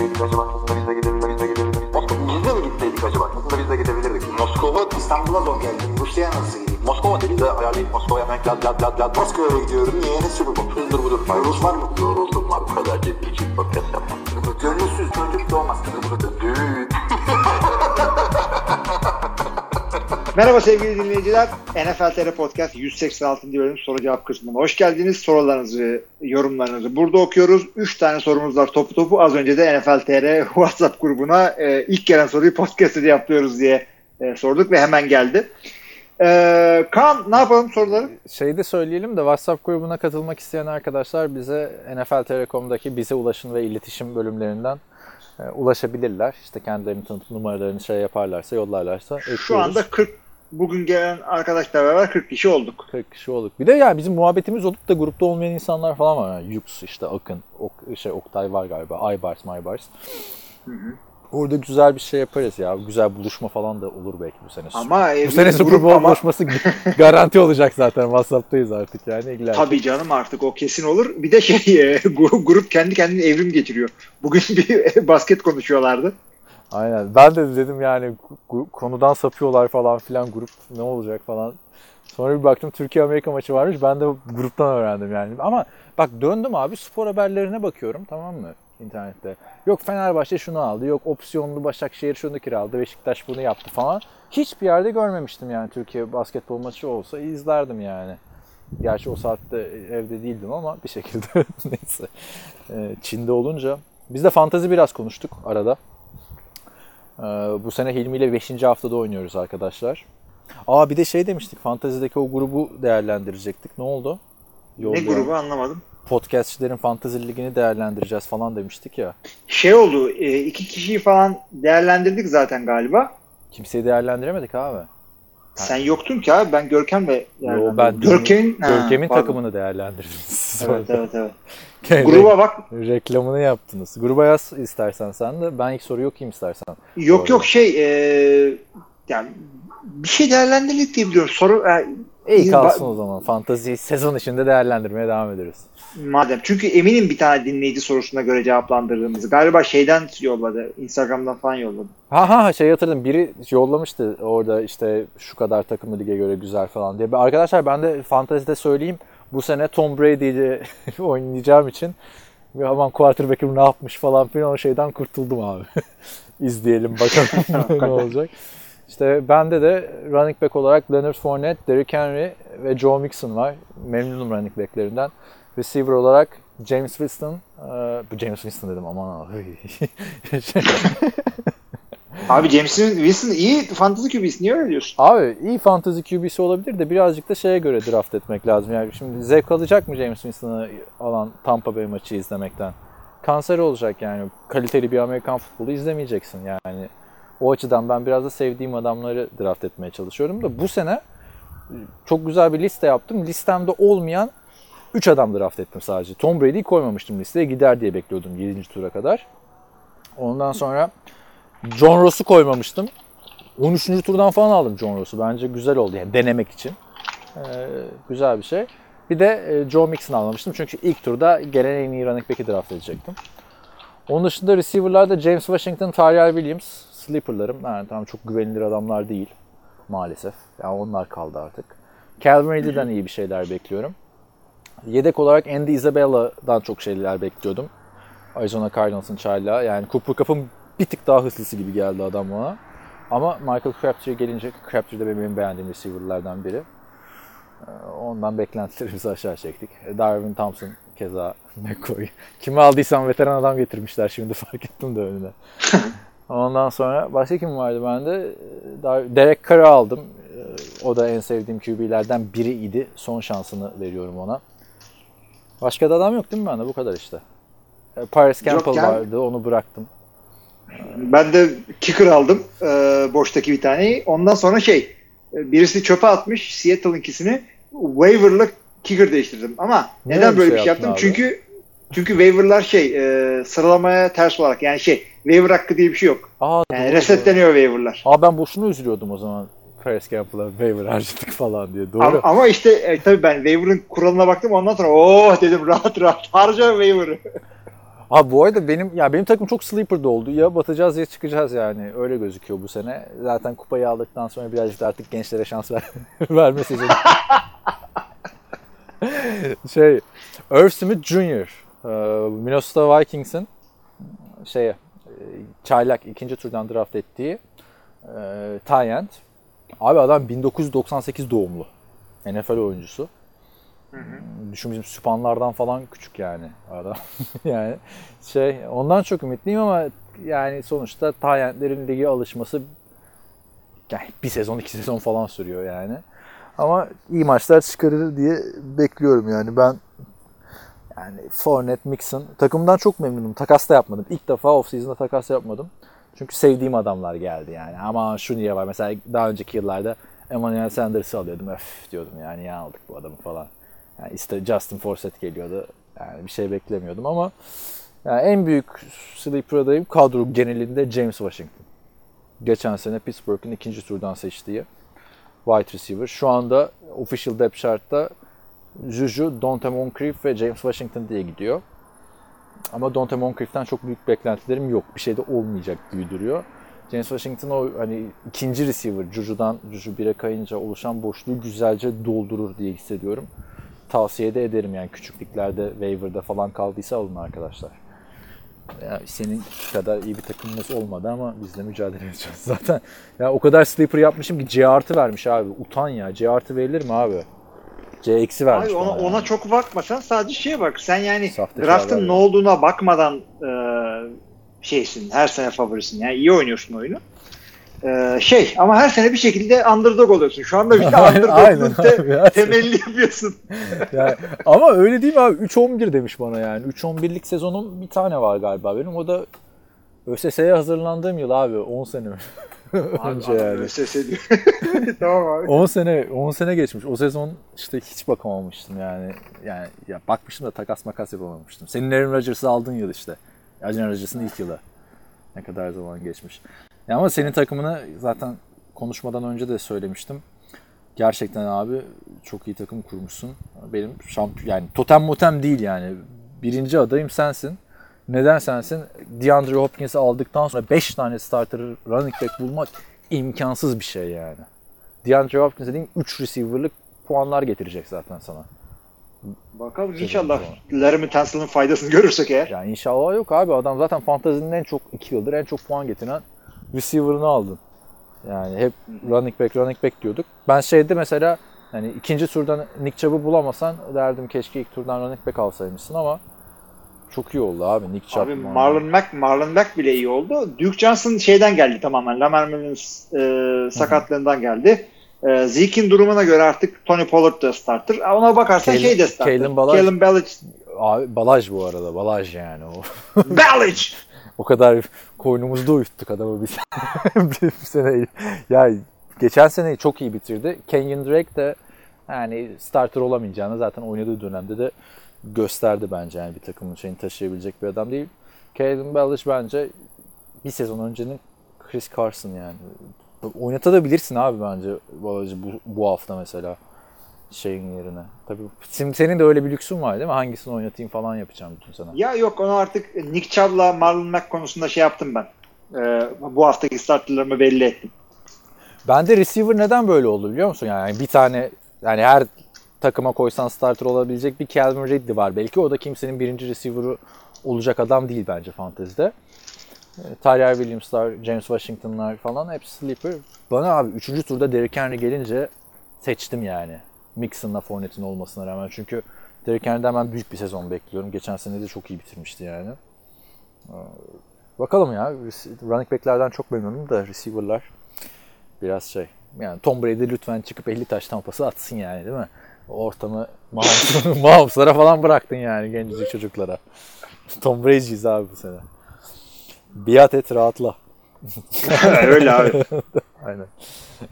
gitseydik acaba? Aslında biz de gidebilirdik. Biz de mi gitseydik acaba? Aslında biz de gidebilirdik. Moskova İstanbul'a zor geldi. Rusya'ya nasıl gideyim? Moskova dedi de ayarlayıp Moskova'ya hemen lad lad lad lad Moskova'ya gidiyorum. Niye? Ne sürü bu? Hızdır budur. Rus var mı? Yoruldum var. Bu kadar ciddi için podcast yapmam. Gönülsüz çocuk doğmaz. Düğün. Merhaba sevgili dinleyiciler. NFL TR Podcast 186. bölüm soru cevap kısmına hoş geldiniz. Sorularınızı, yorumlarınızı burada okuyoruz. 3 tane sorumuz var topu topu. Az önce de NFL TR WhatsApp grubuna e, ilk gelen soruyu podcast'ı yapıyoruz diye e, sorduk ve hemen geldi. E, Kaan ne yapalım soruları? Şey de söyleyelim de WhatsApp grubuna katılmak isteyen arkadaşlar bize NFL Telekom'daki bize ulaşın ve iletişim bölümlerinden e, ulaşabilirler. İşte kendilerinin tanıtım numaralarını şey yaparlarsa, yollarlarsa ekliyoruz. Şu anda 40 bugün gelen arkadaşlar beraber 40 kişi olduk. 40 kişi olduk. Bir de yani bizim muhabbetimiz olup da grupta olmayan insanlar falan var. Yani Yux işte Akın, ok, şey Oktay var galiba. Aybars, Maybars. Orada güzel bir şey yaparız ya. Güzel buluşma falan da olur belki bu sene. Ama bu sene Super Bowl buluşması garanti olacak zaten. WhatsApp'tayız artık yani. İlla. Tabii canım artık o kesin olur. Bir de şey e, grup kendi kendine evrim geçiriyor. Bugün bir basket konuşuyorlardı. Aynen. Ben de dedim yani konudan sapıyorlar falan filan grup ne olacak falan. Sonra bir baktım Türkiye Amerika maçı varmış. Ben de gruptan öğrendim yani. Ama bak döndüm abi spor haberlerine bakıyorum tamam mı internette. Yok Fenerbahçe şunu aldı. Yok opsiyonlu Başakşehir şunu kiraladı. Beşiktaş bunu yaptı falan. Hiçbir yerde görmemiştim yani Türkiye basketbol maçı olsa izlerdim yani. Gerçi o saatte evde değildim ama bir şekilde neyse. Çin'de olunca. Biz de fantazi biraz konuştuk arada. Bu sene Hilmi ile 5. haftada oynuyoruz arkadaşlar. Aa bir de şey demiştik. Fantazideki o grubu değerlendirecektik. Ne oldu? Yolda. Ne grubu anlamadım. Podcastçilerin Fantazi Ligi'ni değerlendireceğiz falan demiştik ya. Şey oldu. iki kişiyi falan değerlendirdik zaten galiba. Kimseyi değerlendiremedik abi. Sen yoktun ki abi. Ben Görkem'le Yo, ben Görkem'in Görkem'in takımını değerlendirdiniz. Evet evet evet. Gruba bak. Reklamını yaptınız. Gruba yaz istersen sen de. Ben ilk soruyu okuyayım istersen. Yok yok şey e, yani bir şey değerlendirdik diye biliyorum. Soru e, İyi kalsın o zaman. Fantazi sezon içinde değerlendirmeye devam ederiz. Madem. Çünkü eminim bir tane dinleyici sorusuna göre cevaplandırdığımızı. Galiba şeyden yolladı. Instagram'dan falan yolladı. Ha ha şey hatırladım. Biri yollamıştı orada işte şu kadar takımlı lige göre güzel falan diye. Arkadaşlar ben de fantazide söyleyeyim. Bu sene Tom Brady ile oynayacağım için ve aman quarterback'im ne yapmış falan filan o şeyden kurtuldum abi. İzleyelim bakalım ne olacak. İşte bende de running back olarak Leonard Fournette, Derrick Henry ve Joe Mixon var. Memnunum running backlerinden. Receiver olarak James Winston. Bu James Winston dedim aman Abi James Winston iyi fantasy QB'si niye öyle diyorsun? Abi iyi fantasy QB'si olabilir de birazcık da şeye göre draft etmek lazım. Yani şimdi zevk alacak mı James Winston'ı alan Tampa Bay maçı izlemekten? Kanser olacak yani. Kaliteli bir Amerikan futbolu izlemeyeceksin yani. O açıdan ben biraz da sevdiğim adamları draft etmeye çalışıyorum da bu sene çok güzel bir liste yaptım. Listemde olmayan 3 adam draft ettim sadece. Tom Brady'yi koymamıştım listeye. Gider diye bekliyordum 7. tura kadar. Ondan sonra John Ross'u koymamıştım. 13. turdan falan aldım John Ross'u. Bence güzel oldu yani denemek için. Ee, güzel bir şey. Bir de Joe Mixon almamıştım. Çünkü ilk turda gelen en iyi running back'i draft edecektim. Onun dışında receiver'larda James Washington, Tyrell Williams sleeper'larım. Yani tamam çok güvenilir adamlar değil maalesef. Yani onlar kaldı artık. Calvin Ridley'den iyi bir şeyler bekliyorum. Yedek olarak Andy Isabella'dan çok şeyler bekliyordum. Arizona Cardinals'ın çayla. Yani Cooper Cup'ın bir tık daha hızlısı gibi geldi adam bana. Ama Michael Crabtree gelince, Crabtree de benim beğendiğim receiver'lardan biri. Ondan beklentilerimizi aşağı çektik. Darwin Thompson keza McCoy. Kimi aldıysam veteran adam getirmişler şimdi fark ettim de önüne. Ondan sonra başka kim vardı bende? Derek Carr'ı aldım. O da en sevdiğim QB'lerden biri idi. Son şansını veriyorum ona. Başka da adam yok değil mi bende? Bu kadar işte. Paris Campbell yok, vardı. Onu bıraktım. Ben de kicker aldım. E, boştaki bir taneyi. Ondan sonra şey birisi çöpe atmış Seattle'ınkisini. Waiver'la kicker değiştirdim. Ama ne neden böyle bir şey, şey yaptım? Abi? Çünkü çünkü waiver'lar şey e, sıralamaya ters olarak yani şey waiver hakkı diye bir şey yok. Aa, yani resetleniyor waiver'lar. Aa ben boşuna üzülüyordum o zaman. Paris Campbell'a waiver harcadık falan diye. Doğru. Ama, ama işte e, tabii ben waiver'ın kuralına baktım ondan sonra oh dedim rahat rahat harca waiver'ı. Abi bu arada benim ya benim takım çok sleeper'da oldu. Ya batacağız ya çıkacağız yani. Öyle gözüküyor bu sene. Zaten kupayı aldıktan sonra birazcık da artık gençlere şans ver, verme sezonu. şey, Irv Smith Jr. e, Minnesota Vikings'in şeye e, çaylak ikinci turdan draft ettiği e, end. Abi adam 1998 doğumlu. NFL oyuncusu. Düşün bizim süpanlardan falan küçük yani adam. yani şey ondan çok ümitliyim ama yani sonuçta Tayentlerin ligi alışması yani bir sezon iki sezon falan sürüyor yani. Ama iyi maçlar çıkarır diye bekliyorum yani ben yani Fournette, Mixon takımdan çok memnunum. Takas da yapmadım. İlk defa off-season'da takas yapmadım. Çünkü sevdiğim adamlar geldi yani. Ama şu niye var? Mesela daha önceki yıllarda Emmanuel Sanders'ı alıyordum. Öf diyordum yani ya aldık bu adamı falan. Yani işte Justin Forsett geliyordu. Yani bir şey beklemiyordum ama yani en büyük sleeper adayım kadro genelinde James Washington. Geçen sene Pittsburgh'ın ikinci turdan seçtiği wide receiver. Şu anda official depth chart'ta Juju, Dante Moncrief ve James Washington diye gidiyor. Ama Dante Moncrief'ten çok büyük beklentilerim yok. Bir şey de olmayacak gibi duruyor. James Washington o hani ikinci receiver Juju'dan Juju 1'e kayınca oluşan boşluğu güzelce doldurur diye hissediyorum. Tavsiye de ederim yani küçüklüklerde waiver'da falan kaldıysa alın arkadaşlar. Ya senin kadar iyi bir takımımız olmadı ama biz de mücadele edeceğiz. Zaten ya o kadar sleeper yapmışım ki C artı vermiş abi. Utan ya. C artı verilir mi abi? C eksi vermiş Abi ona, bana ya. ona çok bakmasan sadece şeye bak. Sen yani Sahte draftın ne olduğuna bakmadan e, şeysin. Her sene favorisin. Yani iyi oynuyorsun oyunu. E, şey ama her sene bir şekilde underdog oluyorsun. Şu anda bir de underdog'un te- temelli yapıyorsun. Yani, ama öyle değil mi abi? 3-11 demiş bana yani. 3-11'lik sezonum bir tane var galiba benim. O da ÖSS'ye hazırlandığım yıl abi. 10 sene Abi, yani. ÖSS diyor. tamam abi. 10 sene 10 sene geçmiş. O sezon işte hiç bakamamıştım yani. Yani ya bakmıştım da takas makas yapamamıştım. Senin Aaron Rodgers'ı aldığın yıl işte. Aaron Rodgers'ın ilk yılı. Ne kadar zaman geçmiş. Ya ama senin takımını zaten konuşmadan önce de söylemiştim. Gerçekten abi çok iyi takım kurmuşsun. Benim şampiyon yani totem motem değil yani. Birinci adayım sensin. Neden sensin? DeAndre Hopkins'i aldıktan sonra 5 tane starter running back bulmak imkansız bir şey yani. DeAndre Hopkins dediğin 3 receiver'lık puanlar getirecek zaten sana. Bakalım Sezon inşallah. Laramie Tunsil'ın faydasını görürsek eğer. Yani inşallah yok abi. Adam zaten fantazinin en çok 2 yıldır en çok puan getiren receiver'ını aldın. Yani hep running back running back diyorduk. Ben şeyde mesela hani ikinci turdan Nick Chubb'ı bulamasan derdim keşke ilk turdan running back alsaymışsın ama çok iyi oldu abi Nick Chubb. Abi Marlon Mack, Marlon Mack bile iyi oldu. Duke Johnson şeyden geldi tamamen. Lamar Miller'ın e, sakatlığından geldi. E, Zeke'in durumuna göre artık Tony Pollard da starter. Ona bakarsan Kalen- şey de starter. Kalen Ballage- Kalen Ballage. Abi balaj bu arada balaj yani o. Ballage! O kadar koynumuzda uyuttuk adamı biz. bir sene. Ya geçen seneyi çok iyi bitirdi. Kenyon Drake de yani starter olamayacağını zaten oynadığı dönemde de gösterdi bence yani bir takımın şeyini taşıyabilecek bir adam değil. Kalen Ballage bence bir sezon öncenin Chris Carson yani. Oynatabilirsin abi bence Ballage'ı bu, bu hafta mesela şeyin yerine. Tabii senin, senin de öyle bir lüksün var değil mi? Hangisini oynatayım falan yapacağım bütün sene. Ya yok onu artık Nick Chubb'la Marlon Mack konusunda şey yaptım ben. E, bu haftaki starterlarımı belli ettim. Bende receiver neden böyle oldu biliyor musun? Yani bir tane yani her takıma koysan starter olabilecek bir Calvin Ridley var. Belki o da kimsenin birinci receiver'ı olacak adam değil bence fantezide. E, Tyler Williams'lar, James Washington'lar falan hepsi sleeper. Bana abi 3. turda Derrick Henry gelince seçtim yani. Mixon'la Fournette'in olmasına rağmen. Çünkü Derrick Henry'den ben büyük bir sezon bekliyorum. Geçen sene de çok iyi bitirmişti yani. Ee, Bakalım ya. Running back'lerden çok memnunum da receiver'lar biraz şey. Yani Tom Brady lütfen çıkıp 50 taş tampası atsın yani değil mi? Ortamı Mahomes- Mahomes'lara falan bıraktın yani gencecik çocuklara. Tom Brady'yiz abi bu sene. Biat et rahatla. Öyle abi. Aynen.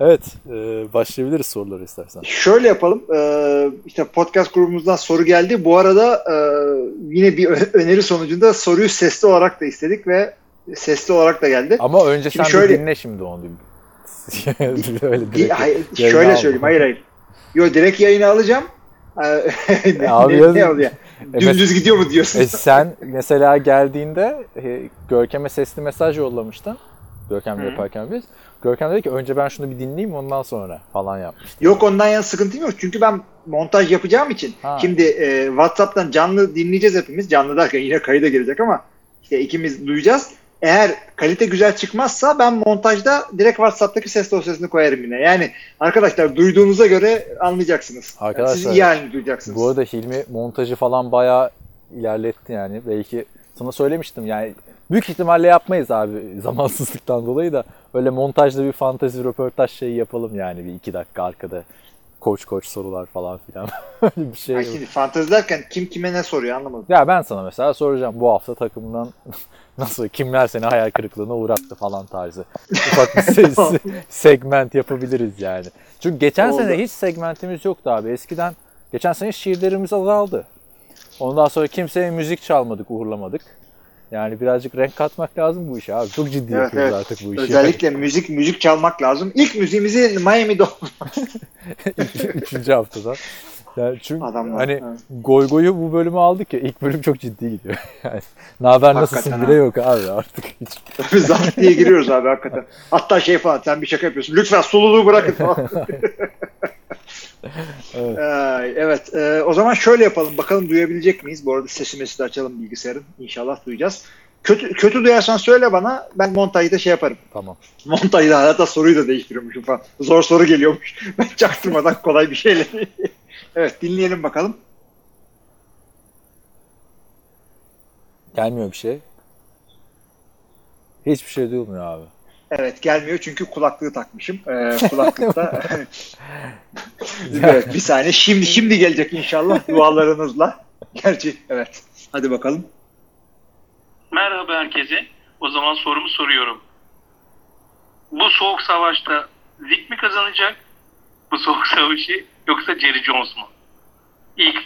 Evet e, başlayabiliriz soruları istersen. Şöyle yapalım. Ee, işte podcast grubumuzdan soru geldi. Bu arada e, yine bir öneri sonucunda soruyu sesli olarak da istedik ve sesli olarak da geldi. Ama önce Şimdi sen şöyle- bir dinle şimdi onu. Öyle Di- direkt hayır, şöyle söyleyeyim. Hayır hayır. Yo direkt yayını alacağım. Ee, ne, Abi ne- ne oluyor? E, Dümdüz gidiyor mu diyorsun? E sen mesela geldiğinde e, Görkem'e sesli mesaj yollamıştın. Görkem'le yaparken biz. Görkem dedi ki önce ben şunu bir dinleyeyim ondan sonra falan yapmıştı. Yok ondan yana sıkıntım yok. Çünkü ben montaj yapacağım için. Ha. Şimdi e, WhatsApp'tan canlı dinleyeceğiz hepimiz. Canlı derken yine kayıda gelecek ama işte ikimiz duyacağız. Eğer kalite güzel çıkmazsa ben montajda direkt WhatsApp'taki ses dosyasını koyarım yine. Yani arkadaşlar duyduğunuza göre anlayacaksınız. Arkadaşlar, Siz iyi halini duyacaksınız. Bu arada Hilmi montajı falan bayağı ilerletti yani. Belki sana söylemiştim yani büyük ihtimalle yapmayız abi zamansızlıktan dolayı da öyle montajda bir fantezi röportaj şeyi yapalım yani bir iki dakika arkada koç koç sorular falan filan Öyle bir şey. Ay şimdi fantezi derken kim kime ne soruyor anlamadım. Ya ben sana mesela soracağım bu hafta takımdan nasıl kimler seni hayal kırıklığına uğrattı falan tarzı. Ufak bir se- segment yapabiliriz yani. Çünkü geçen Oldu. sene hiç segmentimiz yoktu abi. Eskiden geçen sene şiirlerimiz azaldı. Ondan sonra kimseye müzik çalmadık, uğurlamadık. Yani birazcık renk katmak lazım bu işe abi. Çok ciddi Evet, yapıyoruz evet. artık bu işi. Özellikle müzik müzik çalmak lazım. İlk müziğimizi Miami'de Üçüncü haftada. Yani çünkü Adamlar, hani evet. goy goyu bu bölümü aldık ya ilk bölüm çok ciddi gidiyor. Yani ne haber nasılsın Hakikaten bile ha. yok abi artık hiç. Zat diye giriyoruz abi hakikaten. Hatta şey falan sen bir şaka yapıyorsun. Lütfen sululuğu bırakın falan. Evet. Ee, evet. e, o zaman şöyle yapalım. Bakalım duyabilecek miyiz? Bu arada sesimizi de açalım bilgisayarın. İnşallah duyacağız. Kötü, kötü duyarsan söyle bana. Ben montajda şey yaparım. Tamam. Montajda hatta soruyu da değiştiriyormuşum falan. Zor soru geliyormuş. Ben çaktırmadan kolay bir şeyle. Evet dinleyelim bakalım. Gelmiyor bir şey. Hiçbir şey duyulmuyor abi. Evet gelmiyor çünkü kulaklığı takmışım. Ee, kulaklıkta. evet bir saniye. Şimdi şimdi gelecek inşallah dualarınızla. Gerçi evet. Hadi bakalım. Merhaba herkese. O zaman sorumu soruyorum. Bu soğuk savaşta Zik mi kazanacak? Bu soğuk savaşı yoksa Jerry Jones mu? İlk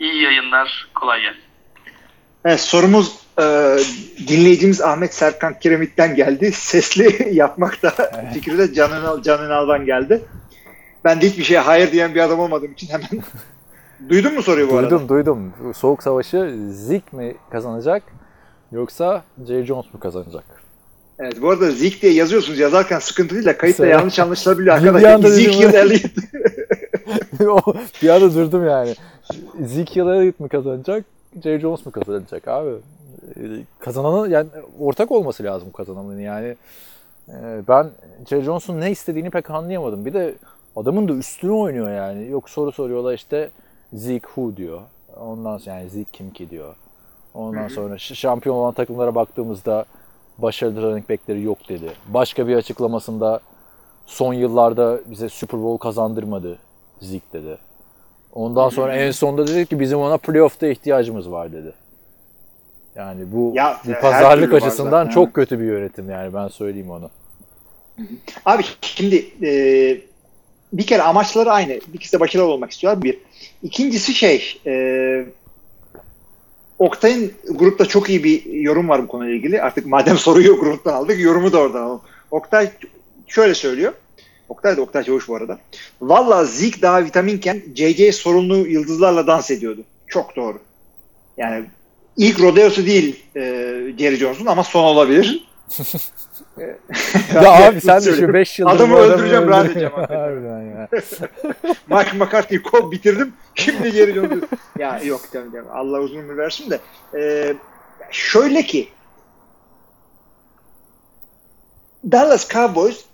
iyi yayınlar. Kolay gelsin. Evet, sorumuz e, dinleyicimiz Ahmet Serkan Kiremit'ten geldi. Sesli yapmak da fikri de Can Ünal, Can Ünal'dan geldi. Ben de hiçbir şeye hayır diyen bir adam olmadığım için hemen duydun mu soruyu bu arada? Duydum duydum. Soğuk Savaşı Zik mi kazanacak yoksa Jerry Jones mu kazanacak? Evet bu arada Zik diye yazıyorsunuz yazarken sıkıntı değil de kayıtta Söyle. yanlış anlaşılabiliyor arkadaşlar. anda dedim Ezekiel ben. Elliott. O- bir anda durdum yani. Ezekiel Elliott mi kazanacak? Jerry Jones mu kazanacak abi? Ee, Kazananın yani ortak olması lazım kazananın yani. Ee, Ben Jerry Jones'un ne istediğini pek anlayamadım. Bir de adamın da üstüne oynuyor yani. Yok soru soruyorlar işte Zeke who diyor. Ondan sonra yani Zeke kim ki diyor. Ondan sonra şampiyon olan takımlara baktığımızda başarılı running back'leri yok dedi. Başka bir açıklamasında son yıllarda bize Super Bowl kazandırmadı Zeke dedi. Ondan sonra en sonunda dedi ki bizim ona playoff'ta ihtiyacımız var dedi. Yani bu, Ya, bu pazarlık açısından zaten, çok ha. kötü bir yönetim yani ben söyleyeyim onu. Abi şimdi e, bir kere amaçları aynı. İkisi de başarılı olmak istiyorlar. Bir. İkincisi şey e, Oktay'ın grupta çok iyi bir yorum var bu konuyla ilgili. Artık madem soruyu gruptan aldık yorumu da oradan alalım. Oktay şöyle söylüyor. Oktay da Oktay Çavuş bu arada. Valla Zik daha vitaminken JJ sorunlu yıldızlarla dans ediyordu. Çok doğru. Yani ilk rodeosu değil e, Jerry Jones'un ama son olabilir. ya abi sen de şu Söylüyorum. 5 yıldır Adamı adamı öldüreceğim, rahat edeceğim. Harbiden ya. Mike McCarthy'yi kov bitirdim. Şimdi geri döndü. ya yok canım, canım. Allah uzun ömür versin de. Ee, şöyle ki Dallas Cowboys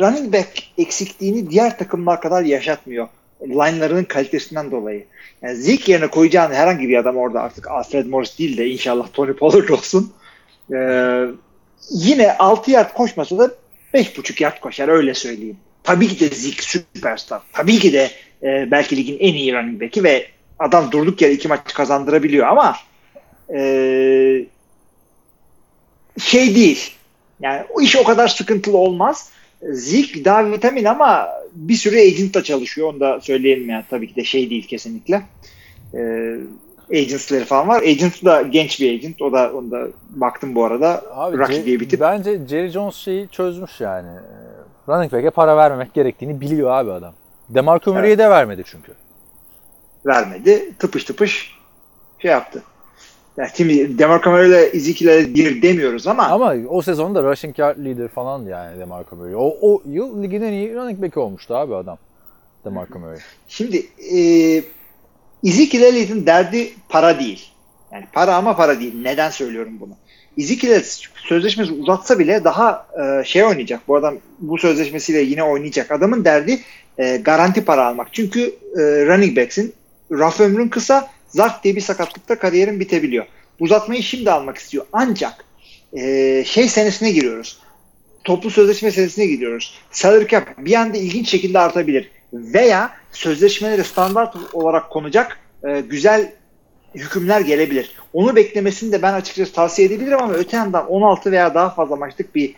running back eksikliğini diğer takımlar kadar yaşatmıyor. Line'larının kalitesinden dolayı. Yani Zeke yerine koyacağın herhangi bir adam orada artık Alfred Morris değil de inşallah Tony Pollard olsun. Ee, yine 6 yard koşmasa da 5.5 yard koşar öyle söyleyeyim. Tabii ki de Zeke süperstar. Tabii ki de e, belki ligin en iyi running back'i ve adam durduk yere iki maç kazandırabiliyor ama e, şey değil. Yani o iş o kadar sıkıntılı olmaz. Zeke daha vitamin ama bir sürü agent'la çalışıyor. Onu da söyleyelim yani. Tabii ki de şey değil kesinlikle. E, agentsleri falan var. Agent da genç bir agent. O da onu da baktım bu arada. Abi Rocky diye bitip Bence Jerry Jones şeyi çözmüş yani. Ee, Running back'e para vermemek gerektiğini biliyor abi adam. DeMarco Murray'e de vermedi çünkü. vermedi. Tıpış tıpış şey yaptı. Yani şimdi Demarco Murray ile Ezekiel'e bir demiyoruz ama, Ama o sezonda rushing yard leader falan yani DeMarco Murray. O, o yıl ligin en iyi running back olmuştu abi adam. DeMarco Murray. şimdi e, Ezekiel Elliott'in derdi para değil. Yani para ama para değil. Neden söylüyorum bunu? Ezekiel sözleşmesi uzatsa bile daha e, şey oynayacak. Bu adam bu sözleşmesiyle yine oynayacak. Adamın derdi e, garanti para almak. Çünkü e, running backs'in raf ömrün kısa, zart diye bir sakatlıkta kariyerin bitebiliyor. Uzatmayı şimdi almak istiyor. Ancak e, şey senesine giriyoruz. Toplu sözleşme senesine giriyoruz. Salary cap bir anda ilginç şekilde artabilir. Veya sözleşmeleri standart olarak konacak e, güzel hükümler gelebilir. Onu beklemesini de ben açıkçası tavsiye edebilirim ama öte yandan 16 veya daha fazla maçlık bir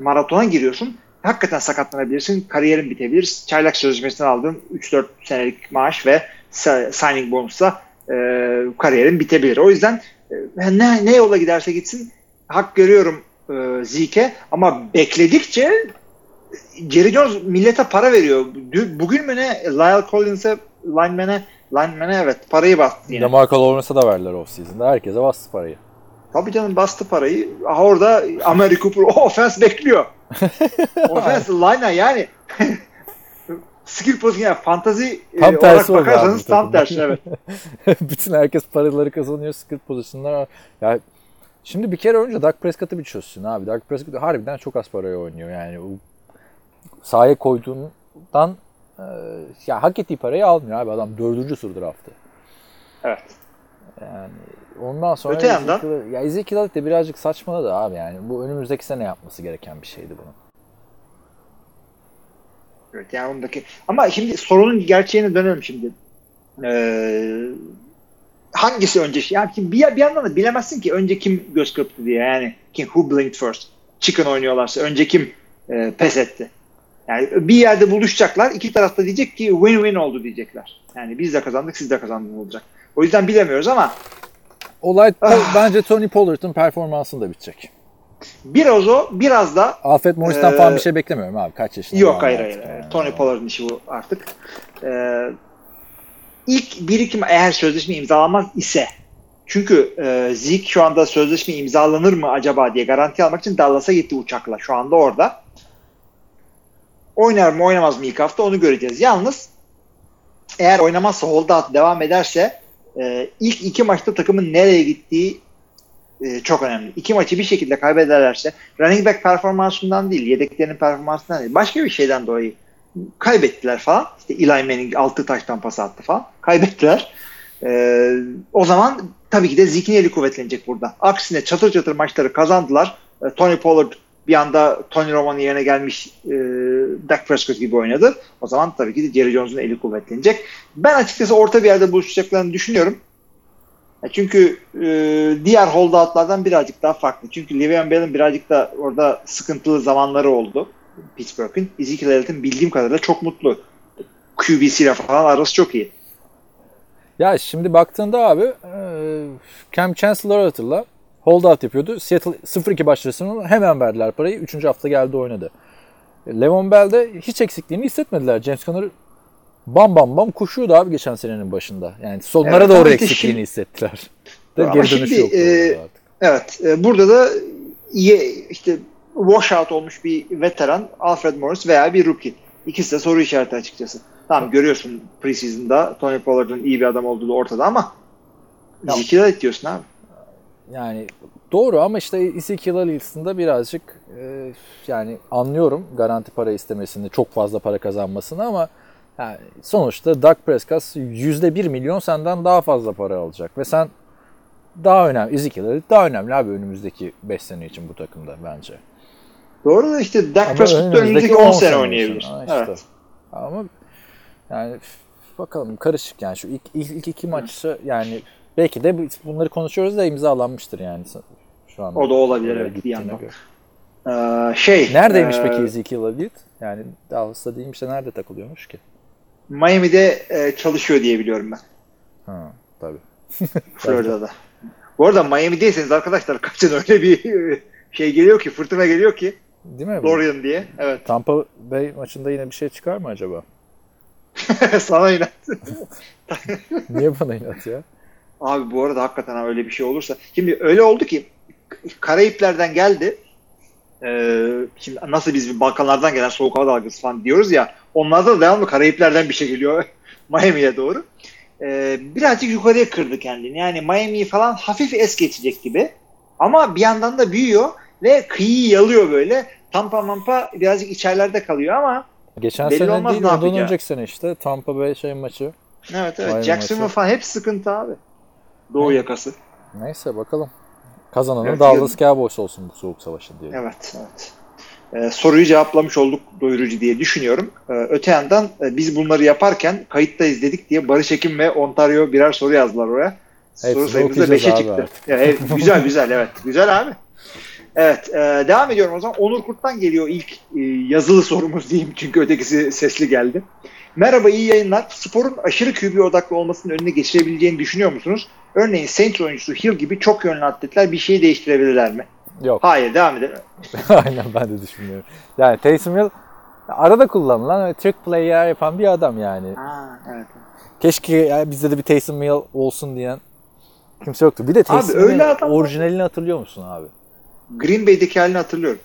maratona giriyorsun. Hakikaten sakatlanabilirsin. Kariyerin bitebilir. Çaylak sözleşmesinden aldığın 3-4 senelik maaş ve signing bonusla e, kariyerin bitebilir. O yüzden e, ne, ne yola giderse gitsin hak görüyorum e, Zeke ama bekledikçe Jerry Jones millete para veriyor. Bugün mü ne Lyle Collins'e lineman'e lineman'e evet parayı bastı yine. DeMarco Lawrence'a da verdiler off-season'da. Herkese bastı parayı. Tabii canım bastı parayı. Orada Amari Cooper o offense bekliyor. offense line'a yani skill pozisyon yani fantazi tam e, tersi olarak bakarsanız tam tersi evet. Bütün herkes paraları kazanıyor. Skill pozisyonlar. Ya şimdi bir kere önce Dak Prescott'ı bir çözsün abi. Dak Prescott harbiden çok az paraya oynuyor. Yani o sahaya koyduğundan e, ya hak ettiği parayı almıyor abi. Adam dördüncü sur draftı. Evet. Yani ondan sonra Öte yandan Ezekiel, ya Ezekiel de birazcık saçmaladı abi yani. Bu önümüzdeki sene yapması gereken bir şeydi bunun. Evet yani ondaki ama şimdi sorunun gerçeğine dönelim şimdi. Ee, hangisi önce? Yani bir, bir yandan da bilemezsin ki önce kim göz kırptı diye yani kim who blinked first. Chicken oynuyorlarsa önce kim e, pes etti. Yani bir yerde buluşacaklar. iki tarafta diyecek ki win-win oldu diyecekler. Yani biz de kazandık siz de kazandınız olacak. O yüzden bilemiyoruz ama Olay ah. bence Tony Pollard'ın performansında bitecek. Biraz o, biraz da Alfred Morris'ten ee, falan bir şey beklemiyorum abi. Kaç yaşında? Yok hayır hayır. Yani. Tony Pollard'ın işi bu artık. Ee, ilk birikim eğer sözleşme imzalamaz ise çünkü e, Zeke şu anda sözleşme imzalanır mı acaba diye garanti almak için Dallas'a gitti uçakla. Şu anda orada. Oynar mı oynamaz mı ilk hafta onu göreceğiz. Yalnız eğer oynamazsa holdout devam ederse e, ilk iki maçta takımın nereye gittiği e, çok önemli. İki maçı bir şekilde kaybederlerse running back performansından değil, yedeklerinin performansından değil, başka bir şeyden dolayı kaybettiler falan. İşte Eli Manning 6 taştan pas attı falan. Kaybettiler. E, o zaman tabii ki de zihni eli kuvvetlenecek burada. Aksine çatır çatır maçları kazandılar. E, Tony Pollard bir anda Tony Romo'nun yerine gelmiş e, Dak Prescott gibi oynadı. O zaman tabii ki de Jerry Jones'un eli kuvvetlenecek. Ben açıkçası orta bir yerde buluşacaklarını düşünüyorum. E, çünkü e, diğer holdoutlardan birazcık daha farklı. Çünkü Le'Veon Bell'in birazcık da orada sıkıntılı zamanları oldu. Pittsburgh'ın. Ezekiel Elliott'in bildiğim kadarıyla çok mutlu. QBC ile falan arası çok iyi. Ya şimdi baktığında abi e, Cam Chancellor hatırla holdout yapıyordu. Seattle 0-2 başlasın hemen verdiler parayı. 3. hafta geldi oynadı. Levon Bell'de hiç eksikliğini hissetmediler. James Conner bam bam bam koşuyordu abi geçen senenin başında. Yani sonlara evet, doğru eksikliğini şimdi, hissettiler. Ama geri şimdi, yok e, Evet. E, burada da iyi işte washout olmuş bir veteran Alfred Morris veya bir rookie. İkisi de soru işareti açıkçası. Tamam görüyorsun preseason'da Tony Pollard'ın iyi bir adam olduğu ortada ama Ezekiel diyorsun abi. Yani doğru ama işte Ezekiel Elliott'ın birazcık e, yani anlıyorum garanti para istemesini, çok fazla para kazanmasını ama yani sonuçta Dak Prescott %1 milyon senden daha fazla para alacak ve sen daha önemli, Ezekiel daha önemli abi önümüzdeki 5 sene için bu takımda bence. Doğru da işte Dak Prescott önümüzdeki 10 sene oynayabilir. Işte. Evet. Ama yani bakalım karışık yani şu ilk, ilk, ilk iki maçı yani belki de bunları konuşuyoruz da imzalanmıştır yani şu anda. O da olabilir evet bir yandan. Ee, şey. Neredeymiş e, peki Ezekiel Elliott? Yani Dallas'ta değilmiş de nerede takılıyormuş ki? Miami'de e, çalışıyor diye biliyorum ben. Ha, tabii. Florida'da. Bu arada Miami'deyseniz arkadaşlar kaçın öyle bir şey geliyor ki, fırtına geliyor ki. Değil mi? Dorian diye. Evet. Tampa Bay maçında yine bir şey çıkar mı acaba? Sana inat. Niye bana inat ya? Abi bu arada hakikaten öyle bir şey olursa. Şimdi öyle oldu ki Karayipler'den geldi. Ee, şimdi nasıl biz Balkanlardan gelen soğuk hava dalgası falan diyoruz ya. Onlarda da devamlı Karayipler'den bir şey geliyor Miami'ye doğru. Ee, birazcık yukarıya kırdı kendini. Yani Miami'yi falan hafif es geçecek gibi. Ama bir yandan da büyüyor ve kıyıyı yalıyor böyle. Tampa mampa birazcık içerilerde kalıyor ama Geçen Belli sene olmaz değil ne ondan yapacağı. önceki sene işte Tampa Bay şey maçı. evet evet Jacksonville falan hep sıkıntı abi. Doğu Evet. yakası. Neyse bakalım. Kazananın Evet, Dallas Cowboys olsun bu soğuk savaşı diye. Evet, evet. Ee, soruyu cevaplamış olduk doyurucu diye düşünüyorum. Ee, öte yandan e, biz bunları yaparken kayıttayız dedik diye Barış Ekim ve Ontario birer soru yazdılar oraya. Hepsini soru sayımız da okuyacağız 5'e abi çıktı. Ya, evet, güzel güzel evet. Güzel abi. Evet e, devam ediyorum o zaman. Onur Kurt'tan geliyor ilk e, yazılı sorumuz diyeyim çünkü ötekisi sesli geldi. Merhaba iyi yayınlar. Sporun aşırı QB odaklı olmasının önüne geçirebileceğini düşünüyor musunuz? Örneğin Saints oyuncusu Hill gibi çok yönlü atletler bir şeyi değiştirebilirler mi? Yok. Hayır devam edelim. Aynen ben de düşünmüyorum. Yani Taysom Hill arada kullanılan ve trick play'ler yapan bir adam yani. Ha, evet. Keşke yani bizde de bir Taysom Hill olsun diyen kimse yoktu. Bir de Taysom var. orijinalini hatırlıyor musun abi? Green Bay'deki halini hatırlıyorum.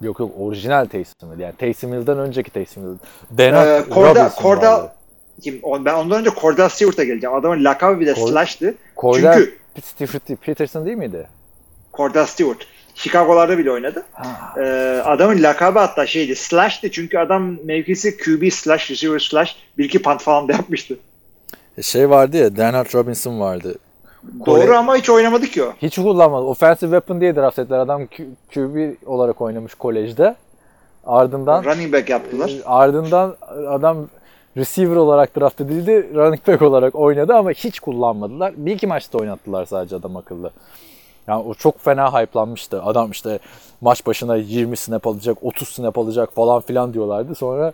Yok yok orijinal Taysom Hill. Yani Taysom Hill'den önceki Taysom Hill. Denard Ee, Corda- vardı. Kim, ben ondan önce Cordell Stewart'a geleceğim. Adamın lakabı bir de Cord- Slash'tı. Cordell Çünkü Steve- Peterson değil miydi? Cordell Stewart. Chicago'larda bile oynadı. Ha. Ee, adamın lakabı hatta şeydi. Slash'tı çünkü adam mevkisi QB slash receiver slash bir iki punt falan da yapmıştı. Şey vardı ya Denard Robinson vardı. Doğru Kore- ama hiç oynamadı ki o. Hiç kullanmadı. Offensive weapon diye draft ettiler. Adam QB olarak oynamış kolejde. Ardından Running back yaptılar. ardından adam receiver olarak draft edildi. Running back olarak oynadı ama hiç kullanmadılar. Bir iki maçta oynattılar sadece adam akıllı. Yani o çok fena hype'lanmıştı. Adam işte maç başına 20 snap alacak, 30 snap alacak falan filan diyorlardı. Sonra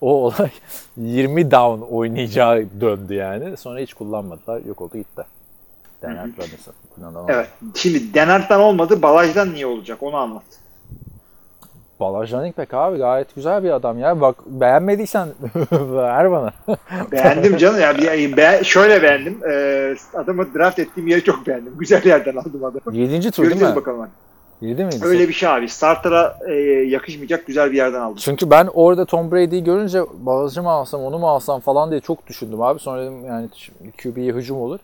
o olay 20 down oynayacağı döndü yani. Sonra hiç kullanmadılar. Yok oldu gitti. Denard Robinson. Evet. Şimdi Denard'dan olmadı. Balaj'dan niye olacak onu anlat. Balaj back abi gayet güzel bir adam ya. Bak beğenmediysen ver bana. Beğendim canım. Ya, bir- be- şöyle beğendim. Ee, adamı draft ettiğim yeri çok beğendim. Güzel yerden aldım adamı. 7. tur değil Göreceğiz mi? bakalım. 7 miydi? Öyle bir şey abi. Starter'a e, yakışmayacak güzel bir yerden aldım. Çünkü ben orada Tom Brady'yi görünce Balaj'ı mı alsam onu mu alsam falan diye çok düşündüm abi. Sonra dedim yani QB'ye hücum olur.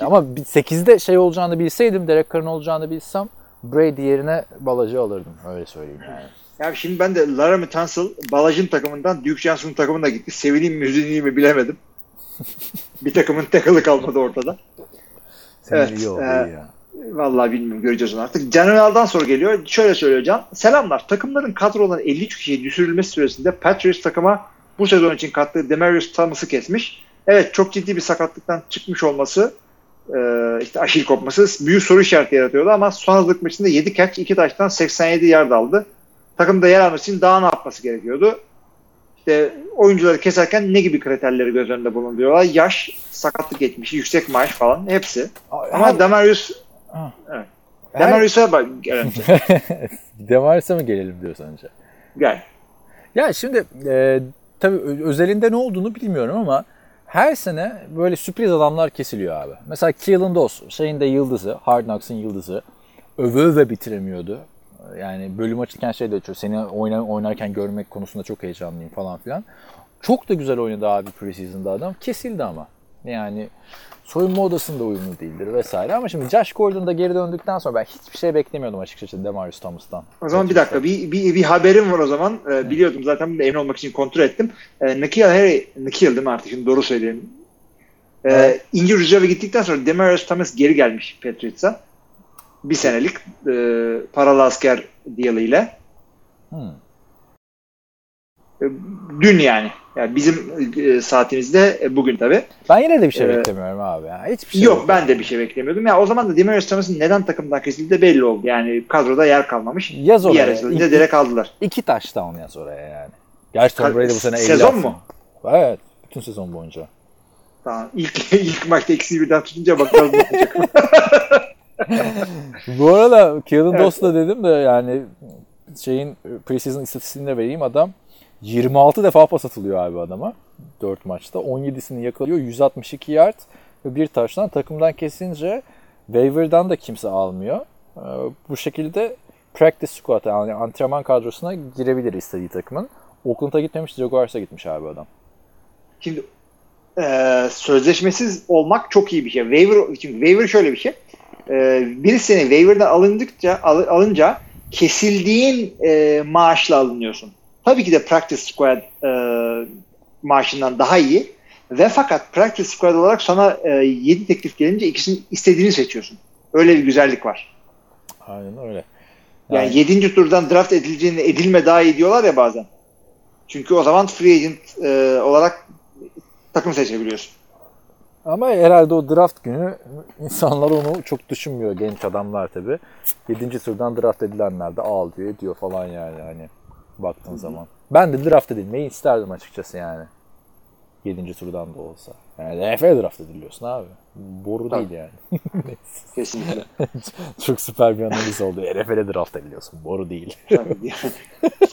Ama 8'de şey olacağını bilseydim, Derek Carr'ın olacağını bilsem Brady yerine Balaj'ı alırdım. Öyle söyleyeyim yani. Ya şimdi ben de Laramie Tunsil Balaj'ın takımından Duke Johnson'ın takımına gitti. Sevineyim mi üzüleyim mi bilemedim. bir takımın tackle'ı kalmadı ortada. Senin Evet, iyi oldu e, ya. Vallahi bilmiyorum göreceğiz onu artık. General'dan soru geliyor. Şöyle söylüyor Can. Selamlar. Takımların kadrodan 53 kişiye düşürülmesi süresinde Patriots takıma bu sezon için kattığı Demarius Thomas'ı kesmiş. Evet çok ciddi bir sakatlıktan çıkmış olması e, işte aşil kopması büyük soru işareti yaratıyordu ama son hazırlık maçında 7 catch 2 taştan 87 yard aldı. Takımda yer almak için daha ne yapması gerekiyordu? İşte oyuncuları keserken ne gibi kriterleri göz önünde bulunduruyorlar? Yaş, sakatlık geçmişi, yüksek maaş falan hepsi. Ama Her- Demarius Ha. Evet. Demarius'a bak gel önce. Demaris'e mi gelelim diyor sence? Gel. Ya şimdi e, tabii özelinde ne olduğunu bilmiyorum ama her sene böyle sürpriz adamlar kesiliyor abi. Mesela Keelan Doss, şeyin de yıldızı, Hard Knocks'ın yıldızı. Öve öve bitiremiyordu. Yani bölüm açılırken şey de açıyor. Seni oyna, oynarken görmek konusunda çok heyecanlıyım falan filan. Çok da güzel oynadı abi preseason'da adam. Kesildi ama. Yani soyunma odasında uyumlu değildir vesaire. Ama şimdi Josh Gordon da geri döndükten sonra ben hiçbir şey beklemiyordum açıkçası Demarius Thomas'tan. O zaman bir dakika. Bir, bir, bir haberim var o zaman. Ee, biliyordum zaten emin olmak için kontrol ettim. Ee, Nikhil Harry, Nikhil değil mi artık şimdi doğru söyleyeyim. Ee, Evet. injury reserve'e gittikten sonra Demarius Thomas geri gelmiş Patriots'a. Bir senelik e, paralı asker deal ile. Hmm. E, Dün yani. Yani bizim e, saatimizde e, bugün tabii. Ben yine de bir şey Ee, beklemiyorum abi. Ya. Hiçbir şey Yok ben de bir şey beklemiyordum. Ya o zaman da Demarius Thomas'ın neden takımdan kesildiği de belli oldu. Yani kadroda yer kalmamış. Yaz oraya. yer İki, direkt aldılar. iki touchdown yaz oraya yani. Gerçi Tom Brady bu sene 50 sezon mu? Evet. Bütün sezon boyunca. Tamam. İlk, ilk maçta eksiği birden tutunca bakalım ne olacak. bu arada Keelan Evet. Doss'la dedim de yani şeyin preseason istatistiğini de vereyim adam 26 defa pas atılıyor abi adama 4 maçta. 17'sini yakalıyor. 162 yard ve bir taştan takımdan kesince waiver'dan da kimse almıyor. Ee, bu şekilde practice squad yani antrenman kadrosuna girebilir istediği takımın. Oakland'a gitmemiş, Jaguars'a gitmiş abi adam. Şimdi e, sözleşmesiz olmak çok iyi bir şey. Waiver, çünkü waiver şöyle bir şey. E, bir sene waiver'dan alındıkça al, alınca kesildiğin e, maaşla alınıyorsun. Tabii ki de practice squad e, maaşından daha iyi. Ve fakat practice squad olarak sana e, 7 teklif gelince ikisini istediğini seçiyorsun. Öyle bir güzellik var. Aynen öyle. Yani, yani 7. turdan draft edileceğini edilme daha iyi diyorlar ya bazen. Çünkü o zaman free agent e, olarak takım seçebiliyorsun. Ama herhalde o draft günü insanlar onu çok düşünmüyor genç adamlar tabi. 7. turdan draft edilenler de al diyor ediyor falan yani hani baktığın Hı-hı. zaman. Ben de draft edilmeyi isterdim açıkçası yani. 7. turdan da olsa. Yani NFL draft ediliyorsun abi. Boru Tabii. değil yani. Kesinlikle. Çok süper bir analiz oldu. NFL'e draft ediliyorsun. Boru değil.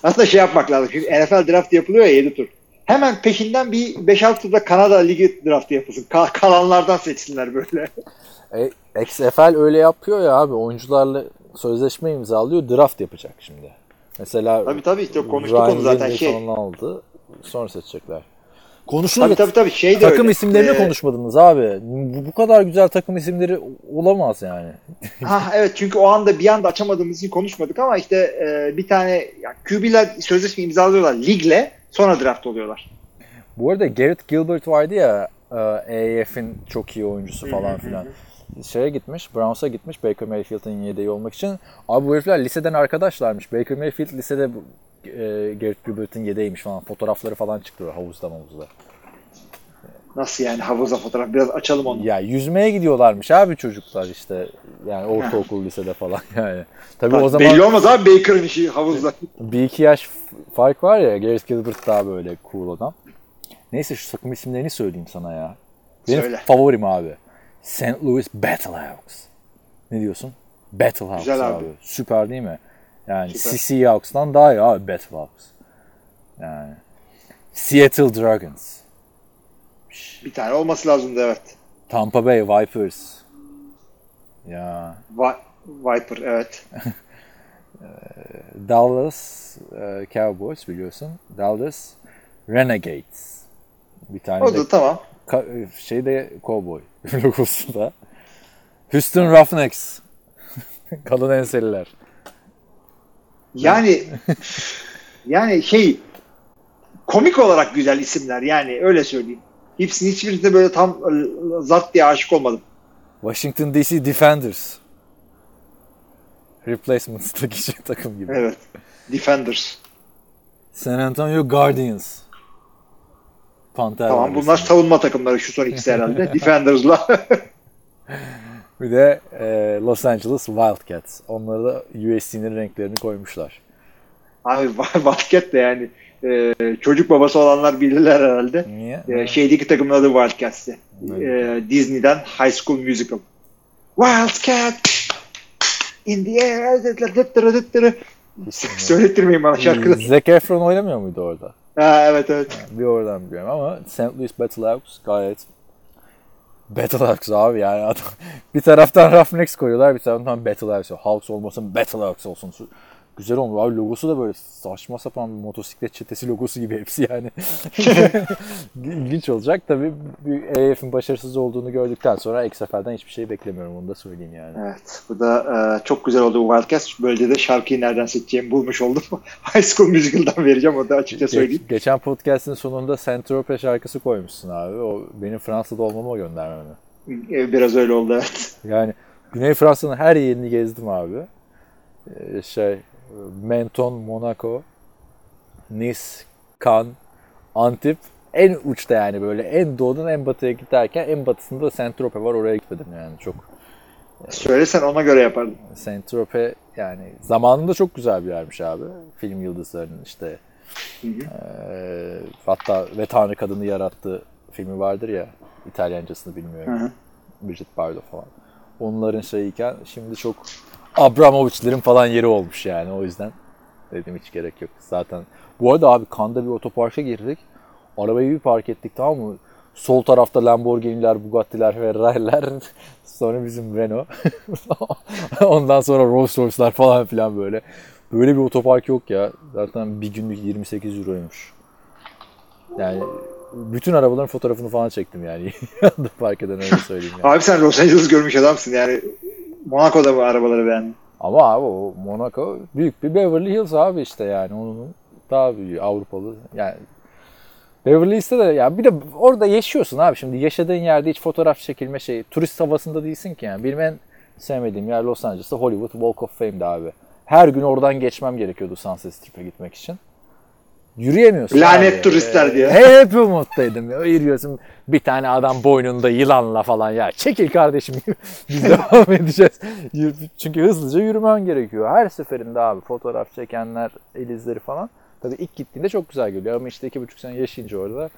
Aslında şey yapmak lazım. Çünkü NFL draft yapılıyor ya 7 tur. Hemen peşinden bir 5-6 turda Kanada Ligi draftı yapılsın. Ka- kalanlardan seçsinler böyle. E, XFL öyle yapıyor ya abi. Oyuncularla sözleşme imzalıyor. Draft yapacak şimdi. Mesela tabii tabii işte konuştuk onu zaten şey. Aldı. Sonra seçecekler. Konuşulur. Tabii tabii tabii şey de Takım öyle. isimlerini ee, konuşmadınız abi. Bu, bu kadar güzel takım isimleri olamaz yani. ha evet çünkü o anda bir anda açamadığımız için konuşmadık ama işte e, bir tane ya, QB'ler sözleşme imzalıyorlar ligle sonra draft oluyorlar. Bu arada Garrett Gilbert vardı ya EAF'in çok iyi oyuncusu falan filan. Şeye gitmiş, Browns'a gitmiş Baker Mayfield'ın yedeği olmak için. Abi bu herifler liseden arkadaşlarmış. Baker Mayfield lisede e, Garrett Gilbert'ın yedeğiymiş falan. Fotoğrafları falan çıktı havuzda havuzda. Nasıl yani havuza fotoğraf? Biraz açalım onu. Ya yüzmeye gidiyorlarmış abi çocuklar işte. Yani ortaokul lisede falan yani. Tabii Bak, o zaman belli olmaz abi Baker'ın işi havuzda. Bir iki yaş fark var ya. Gareth Gilbert daha böyle cool adam. Neyse şu takım isimlerini söyleyeyim sana ya. Benim Söyle. favorim abi. St. Louis Battlehawks. Ne diyorsun? Battlehawks Güzel abi. abi. Süper değil mi? Yani Süper. Seahawks'tan daha iyi abi Battlehawks. Yani Seattle Dragons. Bir tane olması lazımdı evet. Tampa Bay Vipers. Ya. Va- Viper evet. Dallas Cowboys biliyorsun. Dallas Renegades. Bir tane o da tamam. Ka- şeyde Cowboy logosu da. Houston Roughnecks. Kalın enseliler. Yani yani şey komik olarak güzel isimler yani öyle söyleyeyim. Hepsinin hiçbirinde böyle tam e, zat diye aşık olmadım. Washington DC Defenders. Replacements'taki şey takım gibi. Evet. Defenders. San Antonio Guardians. Panther tamam bunlar savunma takımları şu son ikisi herhalde. Defenders'la. bir de e, Los Angeles Wildcats. Onları da USC'nin renklerini koymuşlar. Abi Wildcat de yani e, çocuk babası olanlar bilirler herhalde. Niye? E, şeydeki takımın adı Wildcats'ti. E, Disney'den High School Musical. Wildcat in the air Söylettirmeyin bana şarkıda. Zac Efron oynamıyor muydu orada? Ha, evet evet. Bir oradan biliyorum ama St. Louis Battlehawks gayet Battlehawks abi yani adam. bir taraftan Roughnecks koyuyorlar bir taraftan Battlehawks. Hawks olmasın Battlehawks olsun güzel olmuş. Abi logosu da böyle saçma sapan bir motosiklet çetesi logosu gibi hepsi yani. İlginç olacak. Tabii EF'in başarısız olduğunu gördükten sonra XFL'den hiçbir şey beklemiyorum. Onu da söyleyeyim yani. Evet. Bu da e, çok güzel oldu bu Wildcats. Böylece de şarkıyı nereden seçeceğimi bulmuş oldum. High School Musical'dan vereceğim. O da açıkça söyleyeyim. Ge- geçen podcast'in sonunda Saint-Tropez şarkısı koymuşsun abi. O benim Fransa'da olmama göndermemi. E, biraz öyle oldu evet. Yani Güney Fransa'nın her yerini gezdim abi. Ee, şey Menton, Monaco, Nice, Cannes, Antip en uçta yani böyle en doğudan en batıya giderken en batısında Saint Tropez var oraya gitmedim yani çok. Söylesen ona göre yapardım. Saint Tropez yani zamanında çok güzel bir yermiş abi. Film yıldızlarının işte hı hı. E, hatta ve Tanrı Kadını yarattı filmi vardır ya İtalyancasını bilmiyorum. Hı hı. Bridget Bardot falan. Onların şeyiyken şimdi çok Abramovich'lerin falan yeri olmuş yani o yüzden. Dedim hiç gerek yok. Zaten bu arada abi Kanda bir otoparka girdik. Arabayı bir park ettik tamam mı? Sol tarafta Lamborghini'ler, Bugatti'ler, Ferrari'ler. Sonra bizim Renault. Ondan sonra Rolls Royce'lar falan filan böyle. Böyle bir otopark yok ya. Zaten bir günlük 28 euroymuş. Yani bütün arabaların fotoğrafını falan çektim yani. Park eden öyle söyleyeyim yani. Abi sen Los Angeles görmüş adamsın yani. Monaco'da mı arabaları beğendin? Ama abi o Monaco büyük bir Beverly Hills abi işte yani onun daha büyük Avrupalı yani Beverly Hills'te de ya bir de orada yaşıyorsun abi şimdi yaşadığın yerde hiç fotoğraf çekilme şey turist havasında değilsin ki yani benim en sevmediğim yer Los Angeles'ta Hollywood Walk of Fame'di abi. Her gün oradan geçmem gerekiyordu Sunset Strip'e gitmek için. Yürüyemiyorsun Lanet abi. turistler diye. Hep umuttaydım ya. Yürüyorsun bir tane adam boynunda yılanla falan ya. Çekil kardeşim biz devam edeceğiz. Çünkü hızlıca yürümen gerekiyor. Her seferinde abi fotoğraf çekenler, el izleri falan. Tabii ilk gittiğinde çok güzel geliyor ama işte iki buçuk sene yaşayınca orada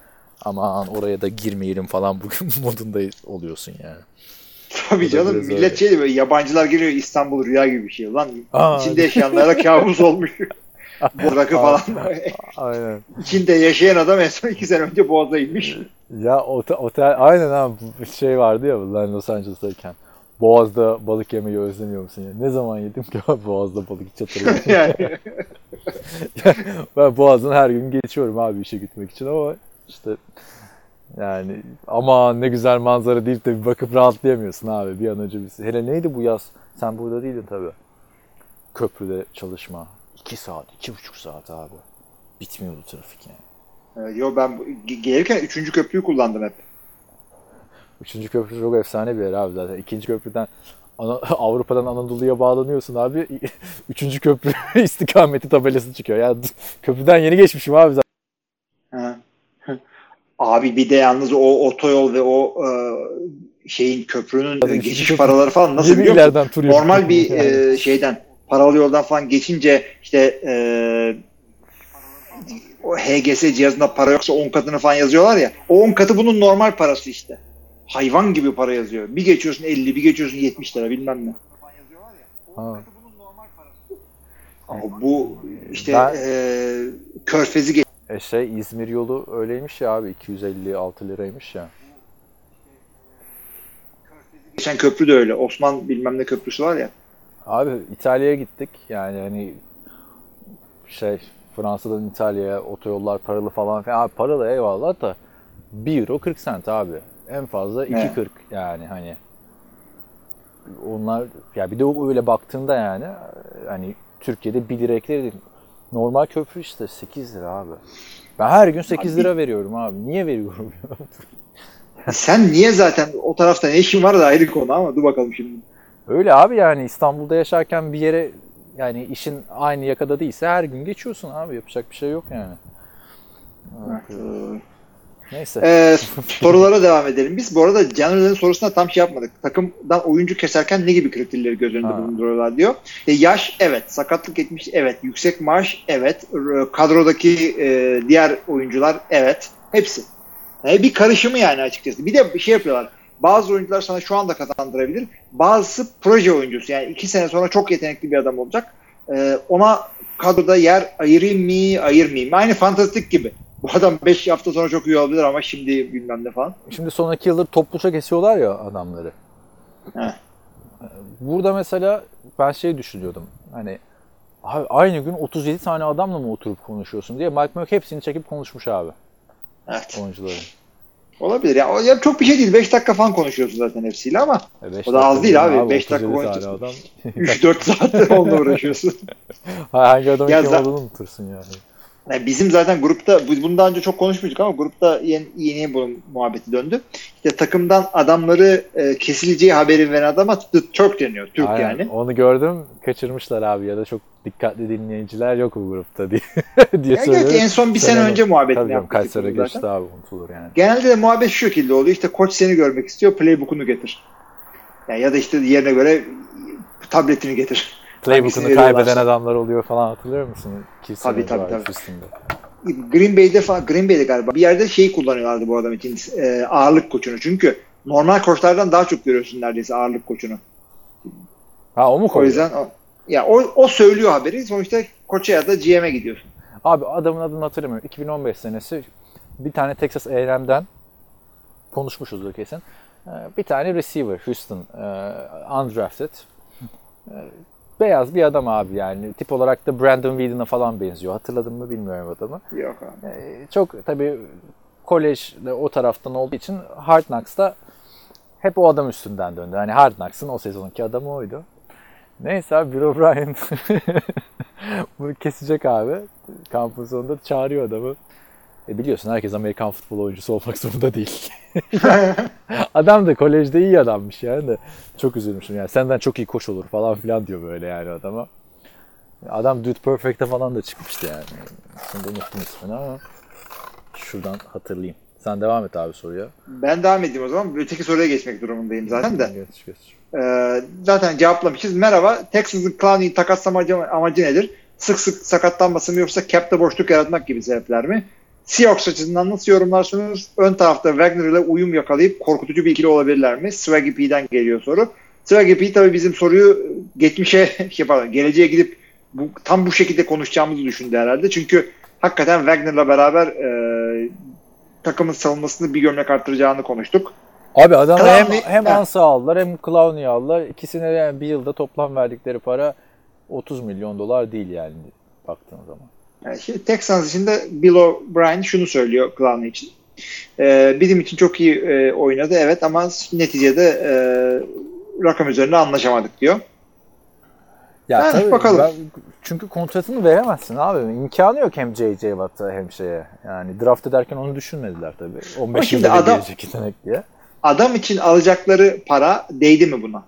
aman oraya da girmeyelim falan bugün modunda oluyorsun yani. Tabii canım millet öyle. şey böyle yabancılar geliyor İstanbul rüya gibi bir şey. Lan Aa. içinde yaşayanlara kabus olmuş. Rakı falan. Aynen. İçinde yaşayan adam en son iki sene önce Boğaz'a inmiş. Ya otel, otel aynen abi şey vardı ya ben Los Angeles'tayken. Boğaz'da balık yemeyi özlemiyor musun ya? Ne zaman yedim ki abi Boğaz'da balık hatırlamıyorum. yani. ben Boğaz'dan her gün geçiyorum abi işe gitmek için ama işte yani ama ne güzel manzara deyip de bir bakıp rahatlayamıyorsun abi bir an önce. Bir... Hele neydi bu yaz? Sen burada değildin tabii. Köprüde çalışma. 2 saat, iki buçuk saat abi. Bitmiyordu trafik yani. Evet, Yo ben gelirken üçüncü köprüyü kullandım hep. Üçüncü köprü çok efsane bir yer abi zaten. İkinci köprüden Ana- Avrupa'dan Anadolu'ya bağlanıyorsun abi. Üçüncü köprü istikameti tabelası çıkıyor. Ya köprüden yeni geçmişim abi zaten. Ha. Abi bir de yalnız o otoyol ve o e, şeyin köprünün geçiş köprü- paraları falan nasıl biliyor musun? Normal bir yani. e, şeyden paralı yoldan falan geçince işte e, o HGS cihazında para yoksa 10 katını falan yazıyorlar ya. O 10 katı bunun normal parası işte. Hayvan gibi para yazıyor. Bir geçiyorsun 50, bir geçiyorsun 70 lira bilmem ne. Ha. Ama bu işte Ben- e, körfezi geç- E şey İzmir yolu öyleymiş ya abi 256 liraymış ya. geçen köprü de öyle. Osman bilmem ne köprüsü var ya. Abi İtalya'ya gittik yani hani şey Fransa'dan İtalya'ya otoyollar paralı falan filan. Abi paralı eyvallah da 1 euro 40 cent abi. En fazla 2.40 yani hani. Onlar ya bir de öyle baktığında yani hani Türkiye'de 1 lira ekleri normal köprü işte 8 lira abi. Ben her gün 8 lira veriyorum abi. Niye veriyorum? Sen niye zaten o tarafta ne işin var da ayrı konu ama dur bakalım şimdi. Öyle abi yani İstanbul'da yaşarken bir yere yani işin aynı yakada değilse her gün geçiyorsun abi. Yapacak bir şey yok yani. Neyse. Ee, sorulara devam edelim. Biz bu arada Caner'ın sorusuna tam şey yapmadık. Takımdan oyuncu keserken ne gibi kriterleri göz önünde bulunduruyorlar diyor. E, yaş evet. Sakatlık etmiş evet. Yüksek maaş evet. Kadrodaki e, diğer oyuncular evet. Hepsi. E, bir karışımı yani açıkçası. Bir de bir şey yapıyorlar. Bazı oyuncular sana şu anda kazandırabilir. Bazısı proje oyuncusu. Yani iki sene sonra çok yetenekli bir adam olacak. E, ona kadroda yer ayırayım mı, ayırmayayım mı? Aynı fantastik gibi. Bu adam 5 hafta sonra çok iyi olabilir ama şimdi bilmem ne falan. Şimdi son iki yıldır topluca kesiyorlar ya adamları. Heh. Burada mesela ben şey düşünüyordum. Hani abi aynı gün 37 tane adamla mı oturup konuşuyorsun diye Mike Murray hepsini çekip konuşmuş abi Evet. oyuncuları. Olabilir ya. Ya çok bir şey değil. 5 dakika falan konuşuyorsun zaten hepsiyle ama E beş O da az değil abi. Beş 37 dakika konuşuyorsun. adam. 3-4 saat onunla uğraşıyorsun. Hangi adamın Ya kim olduğunu unutursun yani. Yani bizim zaten grupta biz bundan önce çok konuşmuştuk ama grupta yeni, yeni bu muhabbeti döndü. İşte takımdan adamları e, kesileceği haberi veren adama The Turk deniyor. Türk Aynen. yani. Onu gördüm kaçırmışlar abi ya da çok dikkatli dinleyiciler yok bu grupta diye, diye Ya söylüyorum. en son bir sene Sen onu- önce muhabbetini Tabii canım, kaç sene zaten. geçti abi unutulur yani. Genelde de muhabbet şu şekilde oluyor. İşte koç seni görmek istiyor. Playbook'unu getir. Yani ya da işte yerine göre tabletini getir. Playbook'unu kaybeden adamlar oluyor falan hatırlıyor musun? Sene Tabii, tabii, tabii. üstünde. Green Bay'de falan, Green Bay'de galiba bir yerde şey kullanıyorlardı bu adam için e, ağırlık koçunu. Çünkü normal koçlardan daha çok görüyorsun neredeyse ağırlık koçunu. Ha o mu O koyuyor? yüzden o, ya o, o söylüyor haberi. Sonuçta koça ya da GM'e gidiyorsun. Abi adamın adını hatırlamıyorum. 2015 senesi bir tane Texas A&M'den konuşmuşuzdur kesin. Ee, bir tane receiver Houston e, undrafted. Beyaz bir adam abi yani. Tip olarak da Brandon Whedon'a falan benziyor. Hatırladın mı bilmiyorum adamı. Yok abi. Ee, çok tabii kolej de o taraftan olduğu için Hard Knocks'ta hep o adam üstünden döndü. Hani Hard Knocks'ın o sezonki adamı oydu. Neyse abi Bill O'Brien bunu kesecek abi. Kampın sonunda çağırıyor adamı. E biliyorsun herkes Amerikan futbol oyuncusu olmak zorunda değil. adam da kolejde iyi adammış yani de. Çok üzülmüşüm yani senden çok iyi koç olur falan filan diyor böyle yani adama. Adam Dude Perfect'e falan da çıkmıştı yani. Şimdi unuttum ismini ama şuradan hatırlayayım. Sen devam et abi soruya. Ben devam edeyim o zaman. Öteki soruya geçmek durumundayım zaten de. Geç geç. Ee, zaten cevaplamışız. Merhaba. Texas'ın Clowney'i takaslama amacı, nedir? Sık sık sakatlanması mı yoksa cap'te boşluk yaratmak gibi sebepler mi? Seahawks açısından nasıl yorumlarsınız? Ön tarafta Wagner ile uyum yakalayıp korkutucu bir ikili olabilirler mi? Swaggy P'den geliyor soru. Swaggy P tabii bizim soruyu geçmişe, şey pardon, geleceğe gidip bu, tam bu şekilde konuşacağımızı düşündü herhalde. Çünkü hakikaten Wagner'la beraber e, takımın savunmasını bir gömlek arttıracağını konuştuk. Abi adam hem, hem. Ansa aldılar hem Clowney'i aldılar. İkisine yani bir yılda toplam verdikleri para 30 milyon dolar değil yani baktığın zaman. Yani şimdi Texans için de Bill O'Brien şunu söylüyor Clowney için. Ee, bizim için çok iyi e, oynadı evet ama neticede e, rakam üzerinde anlaşamadık diyor. Ya Ha, tabii bakalım. ben- çünkü kontratını veremezsin abi. İmkanı yok hem J.J. Watt'a hem şeye. Yani draft ederken onu düşünmediler tabii. 15 şimdi yılda adam- gelecek yetenek diye. Adam için alacakları para değdi mi buna?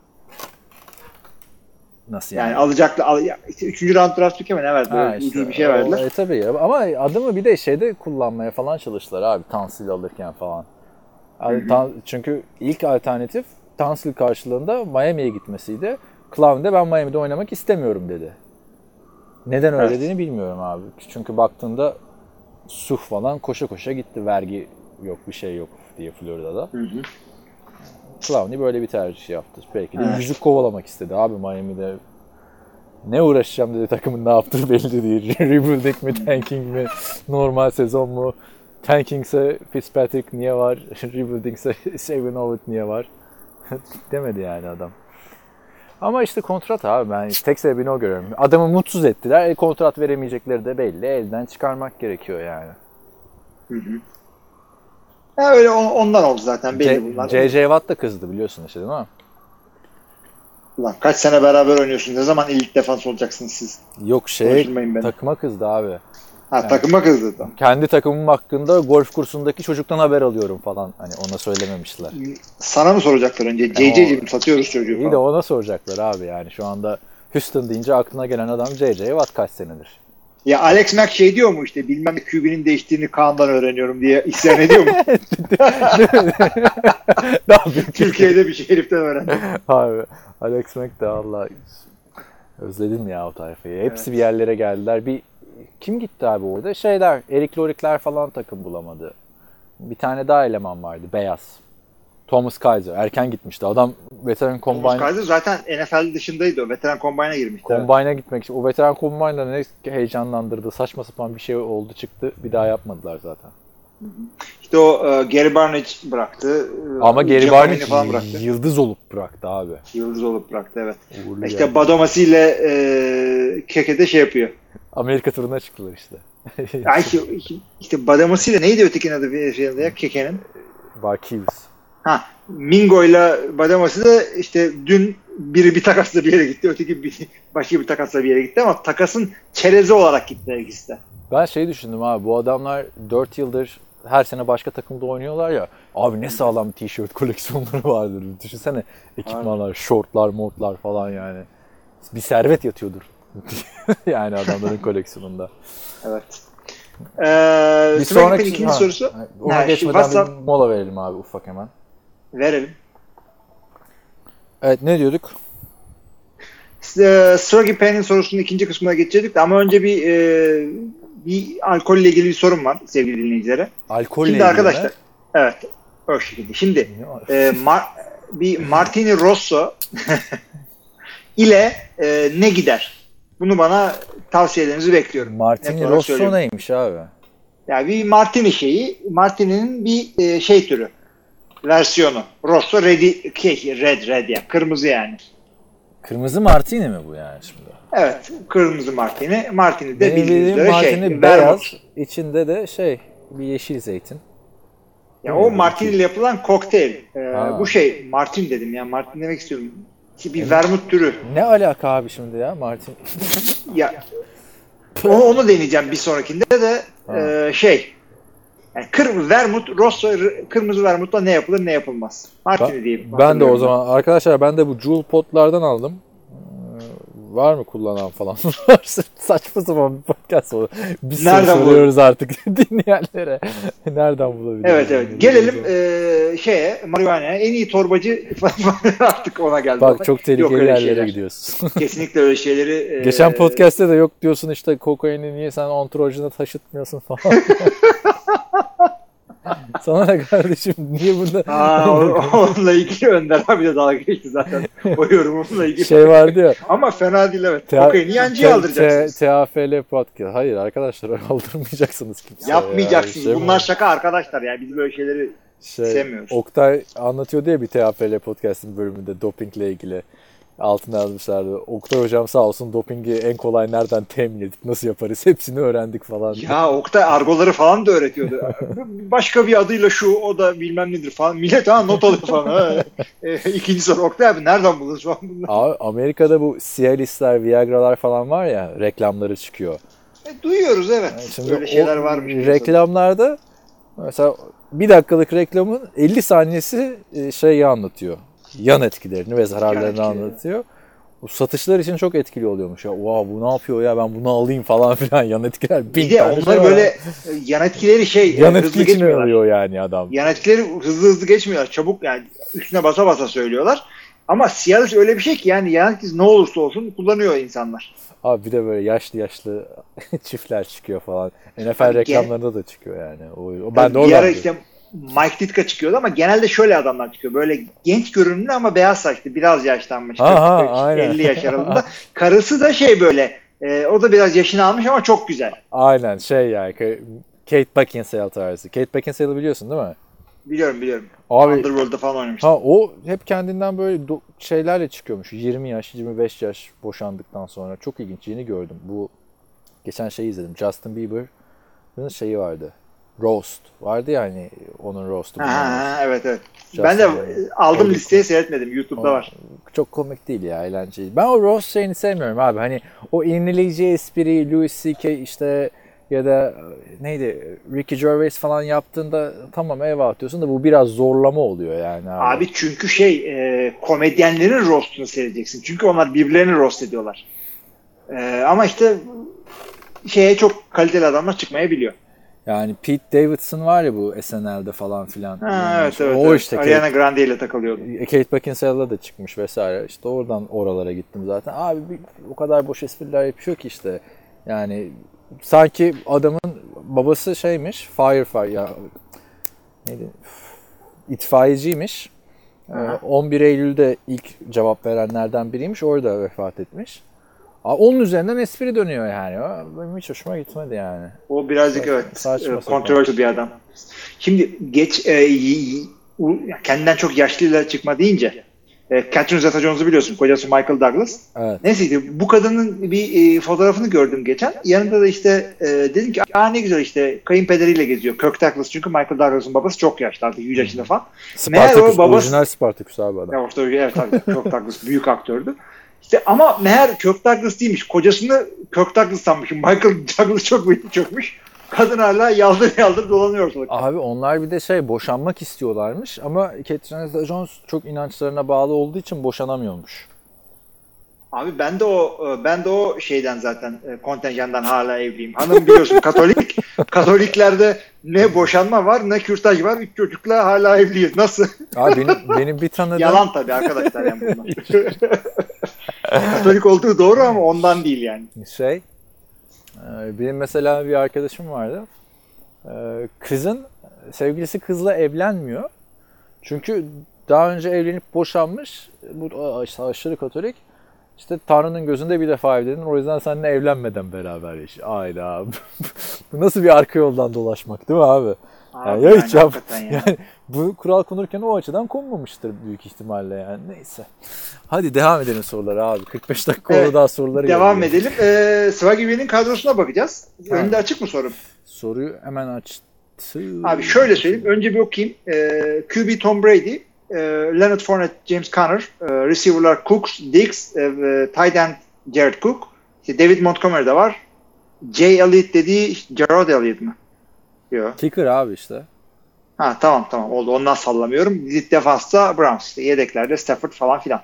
Nasıl Yani yani? alacaklı al, işte üçüncü round draft pick mi ne verdi? Ha işte, bir şey o- verdiler. E tabii ya. Ama adamı bir de şeyde kullanmaya falan çalıştılar abi. Tansil alırken falan. Abi, tan- çünkü ilk alternatif Tansil karşılığında Miami'ye gitmesiydi. Clown de ben Miami'de oynamak istemiyorum dedi. Neden öyle Evet. dediğini bilmiyorum abi. Çünkü baktığında Suh falan koşa koşa gitti. Vergi yok bir şey yok diye Florida'da. Hı hı. Clowney böyle bir tercih yaptı. Belki de Evet. yüzük kovalamak istedi abi Miami'de. Ne uğraşacağım dedi takımın ne yaptığı belli değil. Rebuilding mi, tanking mi, normal sezon mu? Tankingse Fitzpatrick niye var? Rebuildingse Savin Ovett niye var? Demedi yani adam. Ama işte kontrat abi ben tek sebebini o görüyorum. Adamı mutsuz ettiler. E, kontrat veremeyecekleri de belli. Elden çıkarmak gerekiyor yani. Ya öyle on- ondan oldu zaten belli C- bunlar. J.J. Watt da kızdı biliyorsun işte değil mi? Ulan kaç sene beraber oynuyorsun? Ne zaman ilk defans olacaksınız siz? Yok şey takıma kızdı abi. Ha takıma kızdı da. kendi takımım hakkında golf kursundaki çocuktan haber alıyorum falan. Hani ona söylememişler. Sana mı soracaklar önce? JJ'cim satıyoruz çocuğu İyi de falan. ona soracaklar abi yani. Şu anda Houston deyince aklına gelen adam J.J. Watt kaç senedir? Ya Alex Mack şey diyor mu işte bilmem QB'nin değiştiğini Kaan'dan öğreniyorum diye isyan ediyor mu? Türkiye'de bir şey heriften öğrendim. abi. Alex Mack de Allah özledim ya o tayfayı. Hepsi bir yerlere geldiler. Bir kim gitti abi orada? Şeyler, Erik Lorikler falan takım bulamadı. Bir tane daha eleman vardı, beyaz. Thomas Kaiser. Erken gitmişti. Adam veteran Thomas combine Kaiser zaten NFL dışındaydı o. Veteran Combine'a girmişti. Combine'a gitmek için. O veteran Combine'da ne heyecanlandırdı. Saçma sapan bir şey oldu çıktı. Bir daha yapmadılar zaten. İşte o e, Gary Barnage bıraktı. Ama Gary Barnage falan bıraktı. yıldız olup bıraktı abi. Yıldız olup bıraktı evet. Uğurlu İşte geldi. Badomasi ile e, Keke de şey yapıyor. Amerika turuna çıktılar işte. Ay işte, Badomasi ile neydi ötekinin adı bir şeyinde ya Keke'nin? Barkius. Ha Mingo ile Badomasi de işte dün biri bir takasla bir yere gitti. Öteki bir, başka bir takasla bir yere gitti ama takasın çerezi olarak gitti ikisi de. Ben şey düşündüm abi bu adamlar 4 yıldır her sene başka takımda oynuyorlar ya. Abi ne sağlam tişört koleksiyonları vardır. Düşünsene ekipmanlar, şortlar, mortlar falan yani. Bir servet yatıyordur. yani adamların koleksiyonunda. Evet. Ee, Bir sonraki ikinci ha, sorusu. Ona Ha, geçmeden WhatsApp- bir mola verelim abi ufak hemen. Verelim. Evet ne diyorduk? E, Struggy Payne'in sorusunun ikinci kısmına geçecektik ama önce bir e, bir alkolle ilgili bir sorun var sevgili dinleyicilere. Alkolle Şimdi arkadaşlar mi? evet o şekilde. Şimdi e, Mar- bir Martini Rosso ile e, ne gider? Bunu bana tavsiyelerinizi bekliyorum. Martini Rosso söylüyorum. neymiş abi? Yani bir Martini şeyi, Martini'nin bir e, şey türü. Versiyonu. Rosso Red'i, şey, red, red ya. Kırmızı yani. Kırmızı martini mi bu yani şimdi? Evet. Kırmızı Martini. Martini de bildiğiniz üzere martini şey. beyaz. vermut. içinde de şey bir yeşil zeytin. Ya o Martini ile yapılan kokteyl. Ee, Ha. bu şey Martin dedim ya. Martin demek istiyorum. Ki Bir vermut türü. Ne alaka abi şimdi ya martin? Ya onu, onu deneyeceğim bir sonrakinde de e, şey yani kır, vermut, rosso, kırmızı vermutla ne yapılır ne yapılmaz. Martini Ben, diye. ben de o zaman arkadaşlar ben de bu Joule potlardan aldım. Ee, Var mı kullanan falan? Saçma sapan bir podcast oldu. Biz Nereden soruyoruz artık dinleyenlere. Nereden bulabiliriz? Evet evet. Gelelim e, şeye, marihuana'ya. En iyi torbacı artık ona geldi. Bak çok tehlikeli yerlere şeyler. gidiyorsun. Kesinlikle öyle şeyleri. e, Geçen podcast'te de yok diyorsun işte kokaini niye sen antrojine taşıtmıyorsun falan. Sana ne kardeşim niye Aa, o- onunla ilgili Önder abi de dalga geçti zaten. O yorumumla ilgili. şey vardı ya. Ama fena değil evet. Te- Kokaini yancıya te- aldıracaksınız. TAFL podcast. Hayır arkadaşlar aldırmayacaksınız kimseye. Yapmayacaksınız. Yani şey Bunlar şaka arkadaşlar ya. Biz böyle şeyleri şey, sevmiyoruz. Oktay anlatıyor diye bir TAFL podcast'in bölümünde dopingle ilgili. Altına yazmışlardı. Oktay hocam sağ olsun dopingi en kolay nereden temin edip nasıl yaparız hepsini öğrendik falan. Ya Oktay argoları falan da öğretiyordu. Başka bir adıyla şu o da bilmem nedir falan. Millet ha not alıyor falan. Ha. E, İkinci soru Oktay abi nereden buldunuz falan bunları? Abi, Amerika'da bu Cialis'ler, Viagra'lar falan var ya reklamları çıkıyor. E, duyuyoruz evet. Şimdi Böyle şeyler varmış. Reklamlarda mesela bir dakikalık reklamın 50 saniyesi e, şeyi anlatıyor. Yan etkilerini ve zararlarını etkileri. anlatıyor. Bu satışlar için çok etkili oluyormuş ya. Wow bu ne yapıyor ya ben bunu alayım falan filan yan etkiler. Bir de şey onlar var. böyle e, yan etkileri şey yan etki hızlı geçmiyorlar. yani adam. Yan etkileri hızlı hızlı geçmiyorlar. Çabuk yani üstüne basa basa söylüyorlar. Ama Cialis öyle bir şey ki yani yan etkisi ne olursa olsun kullanıyor insanlar. Abi bir de böyle yaşlı yaşlı çiftler çıkıyor falan. NFL Abi reklamlarında da çıkıyor yani. O, o ben de bir oradan ara işte Mike Ditka çıkıyordu ama genelde şöyle adamlar çıkıyor. Böyle genç görünümlü ama beyaz saçlı. Biraz yaşlanmış. Aha, 40, aynen. 50 yaş aralığında. Karısı da şey böyle e, o da biraz yaşını almış ama çok güzel. Aynen şey yani Kate Beckinsale tarzı. Kate Beckinsale'ı biliyorsun değil mi? Biliyorum biliyorum. Abi Underworld'da falan oynamış. Ha o hep kendinden böyle do- şeylerle çıkıyormuş. 20 yaş, 25 yaş boşandıktan sonra. Çok ilginç. Yeni gördüm. Bu geçen şeyi izledim. Justin Bieber'ın şeyi vardı. Roast. Vardı ya hani onun roast'u. Ha, evet evet. Justin ben de aldım listeye seyretmedim. YouTube'da var. Çok komik değil ya eğlenceli. Ben o roast şeyini sevmiyorum abi. Hani o iğneleyici espri Louis C.K. işte ya da neydi Ricky Gervais falan yaptığında tamam eyvallah diyorsun da bu biraz zorlama oluyor yani abi. Abi çünkü şey e, komedyenlerin roastunu seyredeceksin. Çünkü onlar birbirlerini roast ediyorlar. E, ama işte şeye çok kaliteli adamlar çıkmayabiliyor. Yani Pete Davidson var ya bu SNL'de falan filan. Ha, Yani evet işte evet. O evet. işte Ariana Kate, Grande ile takılıyordu. Kate Beckinsale'da da çıkmış vesaire. İşte oradan oralara gittim zaten. Abi bir, o kadar boş espriler yapıyor ki işte. Yani sanki adamın babası şeymiş. Firefighter ya neydi? İtfaiyeciymiş. Ee, Aha. 11 Eylül'de ilk cevap verenlerden biriymiş. Orada vefat etmiş. Onun üzerinden espri dönüyor yani. Benim hiç hoşuma gitmedi yani. O birazcık evet Saçma e, sapan. controversial bir adam. Şimdi geç e, kendinden çok yaşlıyla çıkma deyince e, Catherine Zeta-Jones'u biliyorsun. Kocası Michael Douglas. Evet. Neyse bu kadının bir e, fotoğrafını gördüm geçen. Yanında da işte e, dedim ki aa ne güzel işte kayınpederiyle geziyor. Kirk Douglas çünkü Michael Douglas'ın babası çok yaşlı artık 100 yaşında falan. Meğer o Spartacus, babası- orijinal Spartacus abi adam. Ya orta evet tabii Kirk Douglas büyük aktördü. İşte ama meğer Kirk Douglas değilmiş. Kocasını Kirk Douglas sanmışım. Michael Douglas çok büyük çökmüş. Kadın hala yaldır yaldır dolanıyor ortalıkta. Abi onlar bir de şey boşanmak istiyorlarmış ama Catherine Zeta-Jones çok inançlarına bağlı olduğu için boşanamıyormuş. Abi ben de o ben de o şeyden zaten e, kontenjandan hala evliyim. Hanım biliyorsun Katolik. Katoliklerde ne boşanma var ne kürtaj var. Üç çocukla hala evliyiz. Nasıl? Abi benim, benim bir tanıdığım Yalan tabii arkadaşlar yani bunlar. Katolik olduğu doğru ama ondan değil yani. şey e, benim mesela bir arkadaşım vardı. E, Kızın sevgilisi kızla evlenmiyor. Çünkü daha önce evlenip boşanmış. Bu işte aşırı katolik. İşte Tanrı'nın gözünde bir defa evlendin. O yüzden seninle evlenmeden beraber yaşıyor. Ayda. Bu nasıl bir arka yoldan dolaşmak değil mi abi? Abi ya yani hiç yap. ya. Yani bu kural konurken o açıdan konmamıştır büyük ihtimalle yani. Neyse. Hadi devam edelim sorulara abi. 45 dakika Evet, daha soruları Devam geliyor. edelim. Ee, Swagibi'nin kadrosuna bakacağız. Ha. Önde açık mı sorum? Soruyu hemen açtı. Abi şöyle söyleyeyim. Önce bir okuyayım. Ee, QB Tom Brady, e, Leonard Fournette, James Conner, e, receiver'lar Cooks, Diggs, e, e, tight end Jared Cook, işte David Montgomery de var. Jay Elliott dediği Gerard Elliott mı? Yok. Kicker abi işte. Ha tamam tamam oldu. Ondan sallamıyorum. Lit defansta Browns. Yedeklerde Stafford falan filan.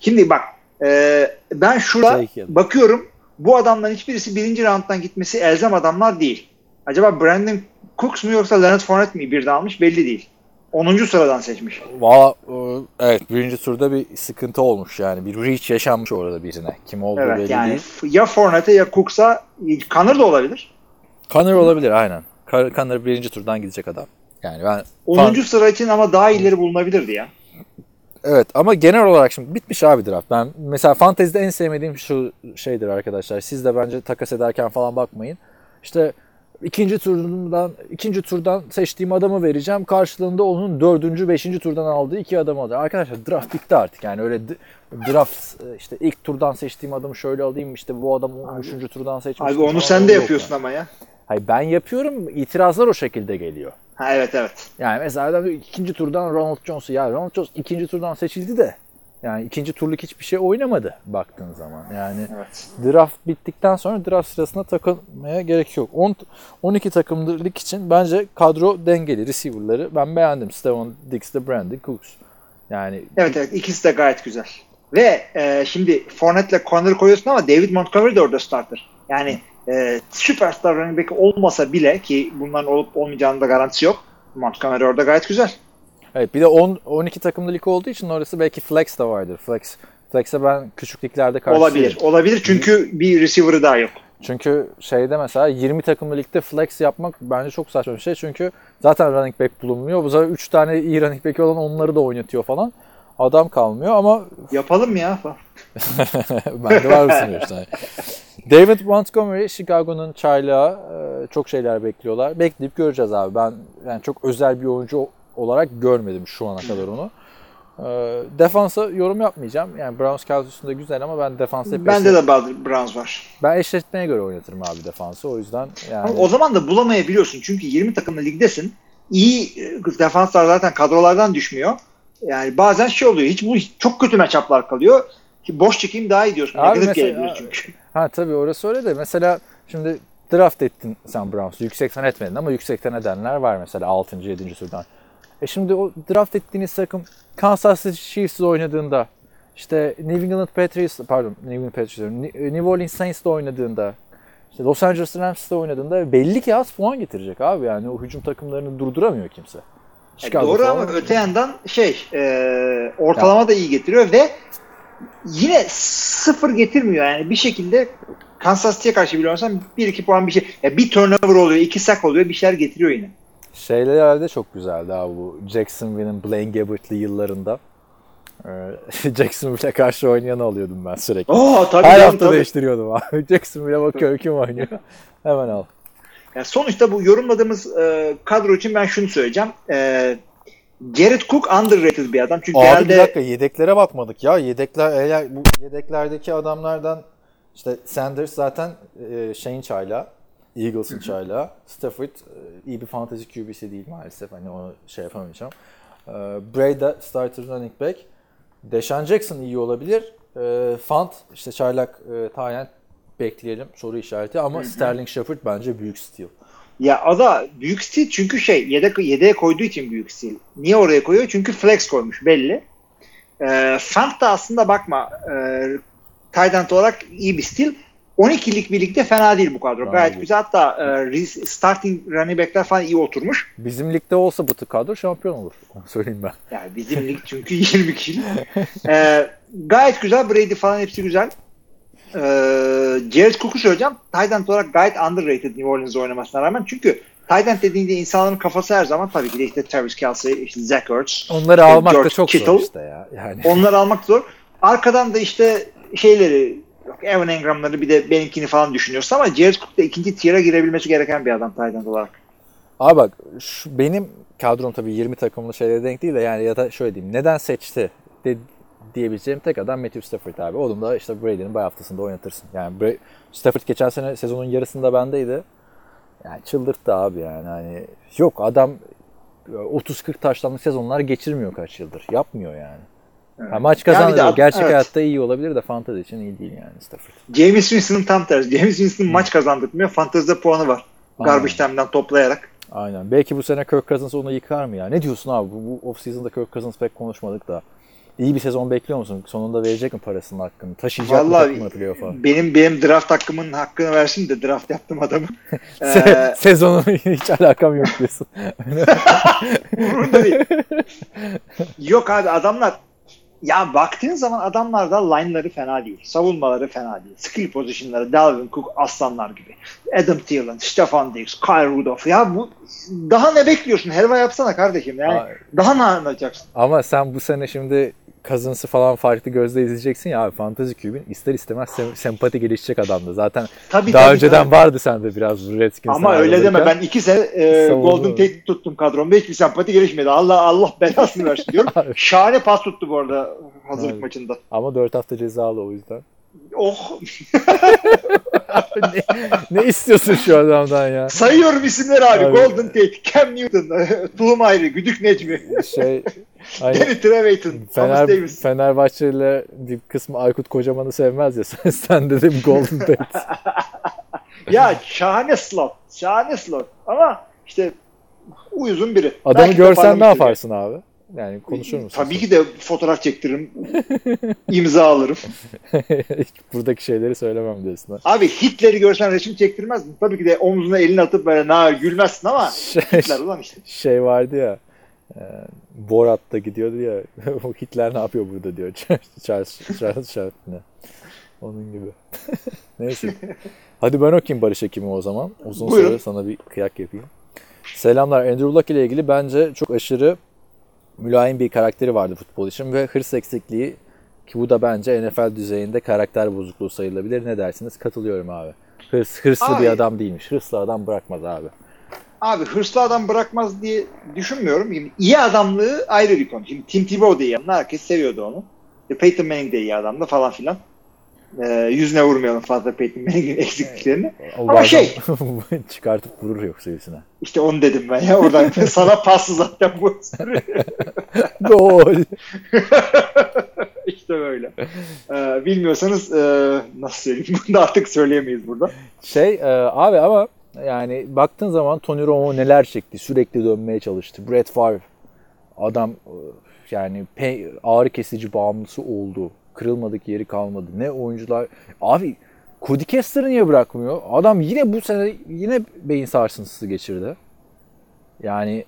Şimdi bak e, ben şurada bakıyorum. Bu adamların hiçbirisi birinci rounddan gitmesi elzem adamlar değil. Acaba Brandon Cooks mu yoksa Leonard Fournette mi birden almış belli değil. 10. sıradan seçmiş. Valla e, evet birinci turda bir sıkıntı olmuş yani. Bir reach yaşanmış orada birine. Kim olduğu Evet belli yani değil. ya Fournette ya Cooks'a Connor da olabilir. Connor olabilir aynen. Connor birinci turdan gidecek adam. Yani ben 10. sıra için ama daha iyileri bulunabilirdi ya. Evet ama genel olarak şimdi bitmiş abi draft. Ben mesela fantezide en sevmediğim şu şeydir arkadaşlar. Siz de bence takas ederken falan bakmayın. İşte ikinci turdan ikinci turdan seçtiğim adamı vereceğim. Karşılığında onun dördüncü, beşinci turdan aldığı iki adamı alacak. Arkadaşlar draft bitti artık. Yani öyle draft e, işte ilk turdan seçtiğim adamı şöyle alayım işte bu adamı üçüncü turdan seçmiştim. Abi onu sen de yapıyorsun yani. ama ya. Hayır ben yapıyorum. itirazlar o şekilde geliyor. Ha evet evet. Yani mesela adam diyor, ikinci turdan Ronald Jones'u ya Ronald Jones ikinci turdan seçildi de yani ikinci turluk hiçbir şey oynamadı baktığın zaman. Yani Evet. draft bittikten sonra draft sırasında takılmaya gerek yok. 10 12 takımlık için bence kadro dengeli. Receiver'ları ben beğendim. Steven Diggs de Brandon Cooks. Yani Evet evet ikisi de gayet güzel. Ve e, şimdi Fournette'le Conner koyuyorsun ama David Montgomery de orada starter. Yani e, süperstar running back olmasa bile ki bunların olup olmayacağının da garantisi yok. Montgomery orada gayet güzel. evet bir de 10 12 takımlı lig olduğu için orası belki flex de vardır. Flex Flex'e ben küçük liglerde karşıyım. Olabilir. Olabilir çünkü bir receiver'ı daha yok. Çünkü şeyde mesela 20 takımlı ligde flex yapmak bence çok saçma bir şey. Çünkü zaten running back bulunmuyor. Bu sefer 3 tane iyi running back olan onları da oynatıyor falan. Adam kalmıyor ama Yapalım mı ya? bende var mısın işte. David Montgomery Chicago'nun çaylağı e, çok şeyler bekliyorlar. Bekleyip göreceğiz abi. Ben yani çok özel bir oyuncu olarak görmedim şu ana kadar onu. E, defansa yorum yapmayacağım. Yani Browns kadrosunda güzel ama ben defansı hep Bende de Browns var. ben eşleşmeye göre oynatırım abi defansı. O yüzden yani Ama o zaman da bulamayabiliyorsun. Çünkü 20 takımlı ligdesin. İyi e, defanslar zaten kadrolardan düşmüyor. Yani bazen şey oluyor. Hiç bu çok kötü matchup'lar kalıyor. Ki boş çekeyim daha iyi diyorsun. Abi mesela- çünkü. Ha tabii orası öyle de mesela şimdi draft ettin sen Browns'u. Yüksekten etmedin ama yüksekten edenler var mesela 6. 7. turdan. E şimdi o draft ettiğiniz takım Kansas City Chiefs'le oynadığında işte New England Patriots pardon New England Patriots New Orleans Saints'le oynadığında işte Los Angeles Rams'le oynadığında belli ki az puan getirecek abi yani o hücum takımlarını durduramıyor kimse. Chicago Doğru ama öte yandan şey e, ortalama da iyi getiriyor ve yine sıfır getirmiyor yani bir şekilde Kansas City'ye karşı bile oynarsan 1-2 puan bir şey. Ya bir turnover oluyor, iki sack oluyor, bir şeyler getiriyor yine. Şeylerde çok güzeldi abi bu Jacksonville'in Blaine Gabbert'li yıllarında. Ee, Jacksonville'e karşı oynayanı alıyordum ben sürekli. Oo tabii Her canım, hafta tabii. değiştiriyordum abi. Jacksonville'e bakıyorum kim oynuyor. Hemen al. Yani sonuçta bu yorumladığımız e, kadro için ben şunu söyleyeceğim. E, Jared Cook underrated bir adam. Çünkü Abi genelde bir dakika yedeklere bakmadık ya. Yedekler eğer bu yedeklerdeki adamlardan işte Sanders zaten e, şeyin çayla Eagles'ın çayla. Stafford e, iyi bir fantasy QB'si değil maalesef. Hani onu şey yapamayacağım. E, Bray da starter running back. Deshaun Jackson iyi olabilir. E, Fant işte çaylak e, Tayent bekleyelim soru işareti ama Sterling Shepard bence büyük steal. Ya o da büyük stil çünkü şey yedek, yedeğe koyduğu için büyük stil. Niye oraya koyuyor? Çünkü flex koymuş belli. E, Fant da aslında bakma e, tight olarak iyi bir stil. 12'lik birlikte fena değil bu kadro. Fena Gayet güzel. Hatta e, starting running backler falan iyi oturmuş. Bizim ligde olsa bu kadro şampiyon olur. Onu söyleyeyim ben. Yani bizim lig çünkü 20 kişilik. Ee, gayet güzel. Brady falan hepsi güzel. Ee, Jared Cook'u söyleyeceğim. Tight end olarak gayet underrated New Orleans'da oynamasına rağmen. Çünkü tight end dediğinde insanların kafası her zaman tabii ki de işte Travis Kelsey, işte Zach Ertz. Onları almak da George çok Kittle. zor işte ya. Yani. Onları almak zor. Arkadan da işte şeyleri Evan Engram'ları bir de benimkini falan düşünüyorsun ama Jared Cook da ikinci tier'a girebilmesi gereken bir adam tight end olarak. Abi bak şu, benim kadrom tabii 20 takımlı şeylere denk değil de yani ya da şöyle diyeyim. Neden seçti de, diyebileceğim tek adam Matthew Stafford abi. Oğlum da işte Brady'nin bay haftasında oynatırsın. Yani Bra- Stafford geçen sene sezonun yarısında bendeydi. Yani çıldırttı abi yani. Hani yok adam 30-40 taşlanmış sezonlar geçirmiyor kaç yıldır. Yapmıyor yani. Ha, maç Yani kazanıyor. ad- Gerçek evet. hayatta iyi olabilir de fantezi için iyi değil yani Stafford. James Winston'ın tam tersi. James Winston maç kazandırmıyor. Fantezide puanı var. Aynen. Garbage time'dan toplayarak. Aynen. Belki bu sene Kirk Cousins onu yıkar mı ya? Ne diyorsun abi? Bu, bu off-season'da Kirk Cousins pek konuşmadık da. İyi bir sezon bekliyor musun? Sonunda verecek mi parasının hakkını? Taşıyacak mı Vallahi takımı playoff'a? benim benim draft hakkımın hakkını versin de draft yaptım adamı. Se- Ee, Sezonun hiç alakam yok diyorsun. umurumda değil. Yok abi adamlar ya baktığın zaman adamlarda line'ları fena değil. Savunmaları fena değil. Skill position'ları Dalvin Cook aslanlar gibi. Adam Thielen, Stefan Diggs, Kyle Rudolph. Ya bu daha ne bekliyorsun? Helva yapsana kardeşim. Yani Ay. daha ne anlatacaksın? Ama sen bu sene şimdi Cousins'ı falan farklı gözle izleyeceksin ya abi Fantasy Cube'in ister istemez sem- sempati gelişecek adamdı. Zaten Tabii, daha tabii, önceden tabii. vardı sende biraz bu Redskins'ten Ama öyle deme. Ben iki sene e. Golden Tate tuttum kadromda. Hiçbir sempati gelişmedi. Allah Allah belasını versin diyorum. Abi. Şahane pas tuttu bu arada hazırlık Evet. maçında. Ama 4 hafta cezalı o yüzden. Oh ne, ne istiyorsun şu adamdan ya? sayıyorum isimleri abi. Abi. Golden Tate, Cam Newton, Tulum Ayrı, Güdük Necmi, Şey Danny Trevathan, Fener, Davis. Fenerbahçe ile bir kısmı Aykut Kocaman'ı sevmez ya. Sen, sen dedim Golden Tate. Ya şahane slot. Şahane slot. Ama işte uyuzun biri. Adamı Belki görsen ne yaparsın abi? Yani konuşur musun? Tabii ki de fotoğraf çektiririm. imza alırım. Buradaki şeyleri söylemem diyorsun. ha. Abi Hitler'i görsen resim çektirmez mi? Tabii ki de omzuna elini atıp böyle na gülmezsin ama Şey, Hitler ulan işte. şey vardı ya. E, Borat'ta gidiyordu ya. o Hitler ne yapıyor burada diyor. Charles, Charles Chaplin'e. Onun gibi. Neyse. Hadi ben okuyayım Barış Ekim'i o zaman. Uzun Buyurun. süre sana bir kıyak yapayım. Selamlar. Andrew Luck ile ilgili bence çok aşırı mülayim bir karakteri vardı futbol için ve hırs eksikliği ki bu da bence NFL düzeyinde karakter bozukluğu sayılabilir. Ne dersiniz? Katılıyorum abi. Hırs, hırslı Abi- bir adam değilmiş. Hırslı adam bırakmaz abi. Abi hırslı adam bırakmaz diye düşünmüyorum. Şimdi iyi adamlığı ayrı bir konu. Şimdi Tim Tebow da iyi adam. Herkes seviyordu onu. E, Peyton Manning de iyi adamdı falan filan. Ee, yüzüne vurmayalım fazla Peyton Manning'in eksikliklerini. O Ama şey- çıkartıp vurur yoksa yüzüne. İşte onu dedim ben ya. Oradan sana paslı zaten bu. Gol. işte böyle. Ee, bilmiyorsanız e, nasıl söyleyeyim? Bunu da artık söyleyemeyiz burada. Şey e, abi ama yani baktığın zaman Tony Romo neler çekti. Sürekli dönmeye çalıştı. Brett Favre adam e, yani ağrı kesici bağımlısı oldu. Kırılmadık yeri kalmadı. Ne oyuncular. Abi Cody Kessler'ı niye bırakmıyor? Adam yine bu sene yine beyin sarsıntısı geçirdi. Yani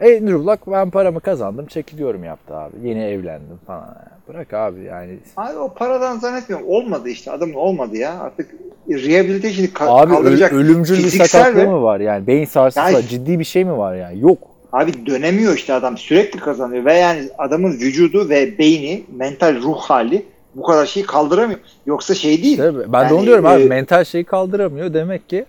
Andrew Luck ben paramı kazandım çekiliyorum yaptı abi. Yeni evlendim falan. Bırak abi yani. Abi o paradan zannetmiyorum. Olmadı işte. Adamın olmadı ya. Artık rehabilitation'ı ka- Abi kaldıracak. ölümcül bir sakatlığı ve- mı var yani? Beyin sarsıntısı Yani-. Ciddi bir şey mi var yani? Yok. Abi dönemiyor işte adam. Sürekli kazanıyor. Ve yani adamın vücudu ve beyni, mental ruh hali bu kadar şeyi kaldıramıyor. Yoksa şey değil. İşte ben de Yani, onu diyorum abi. e, Mental şeyi kaldıramıyor. Demek ki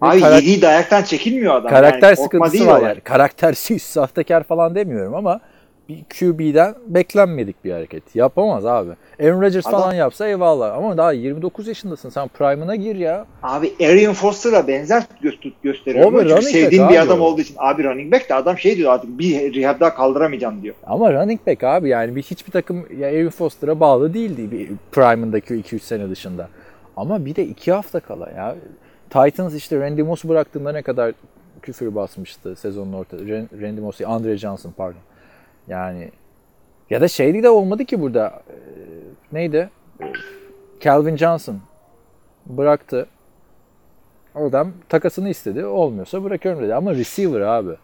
Abi karak- yediği dayaktan çekilmiyor adam. karakter yani, sıkıntısı var yani. Karaktersiz, sahtekar falan demiyorum ama bir QB'den beklenmedik bir hareket. Yapamaz abi. Aaron Rodgers Adam- falan yapsa eyvallah ama daha 29 yaşındasın. Sen prime'ına gir ya. Abi Arian Foster'a benzer gö- gösteriyor. O bir Çünkü back bir abi adam o. olduğu için. Abi running back de adam şey diyor artık bir rehab daha kaldıramayacağım diyor. Ama running back abi yani bir hiçbir takım ya Aaron Foster'a bağlı değildi bir prime'ındaki 2-3 sene dışında. Ama bir de 2 hafta kala ya. Titans işte Randy Moss'u bıraktığında ne kadar küfür basmıştı sezonun orta. Ran- Randy Moss değil, Andre Johnson pardon. Yani ya da şeydi de olmadı ki burada. Ee, neydi? Ee, Calvin Johnson bıraktı. Oradan takasını istedi. Olmuyorsa bırakıyorum dedi. Ama receiver abi.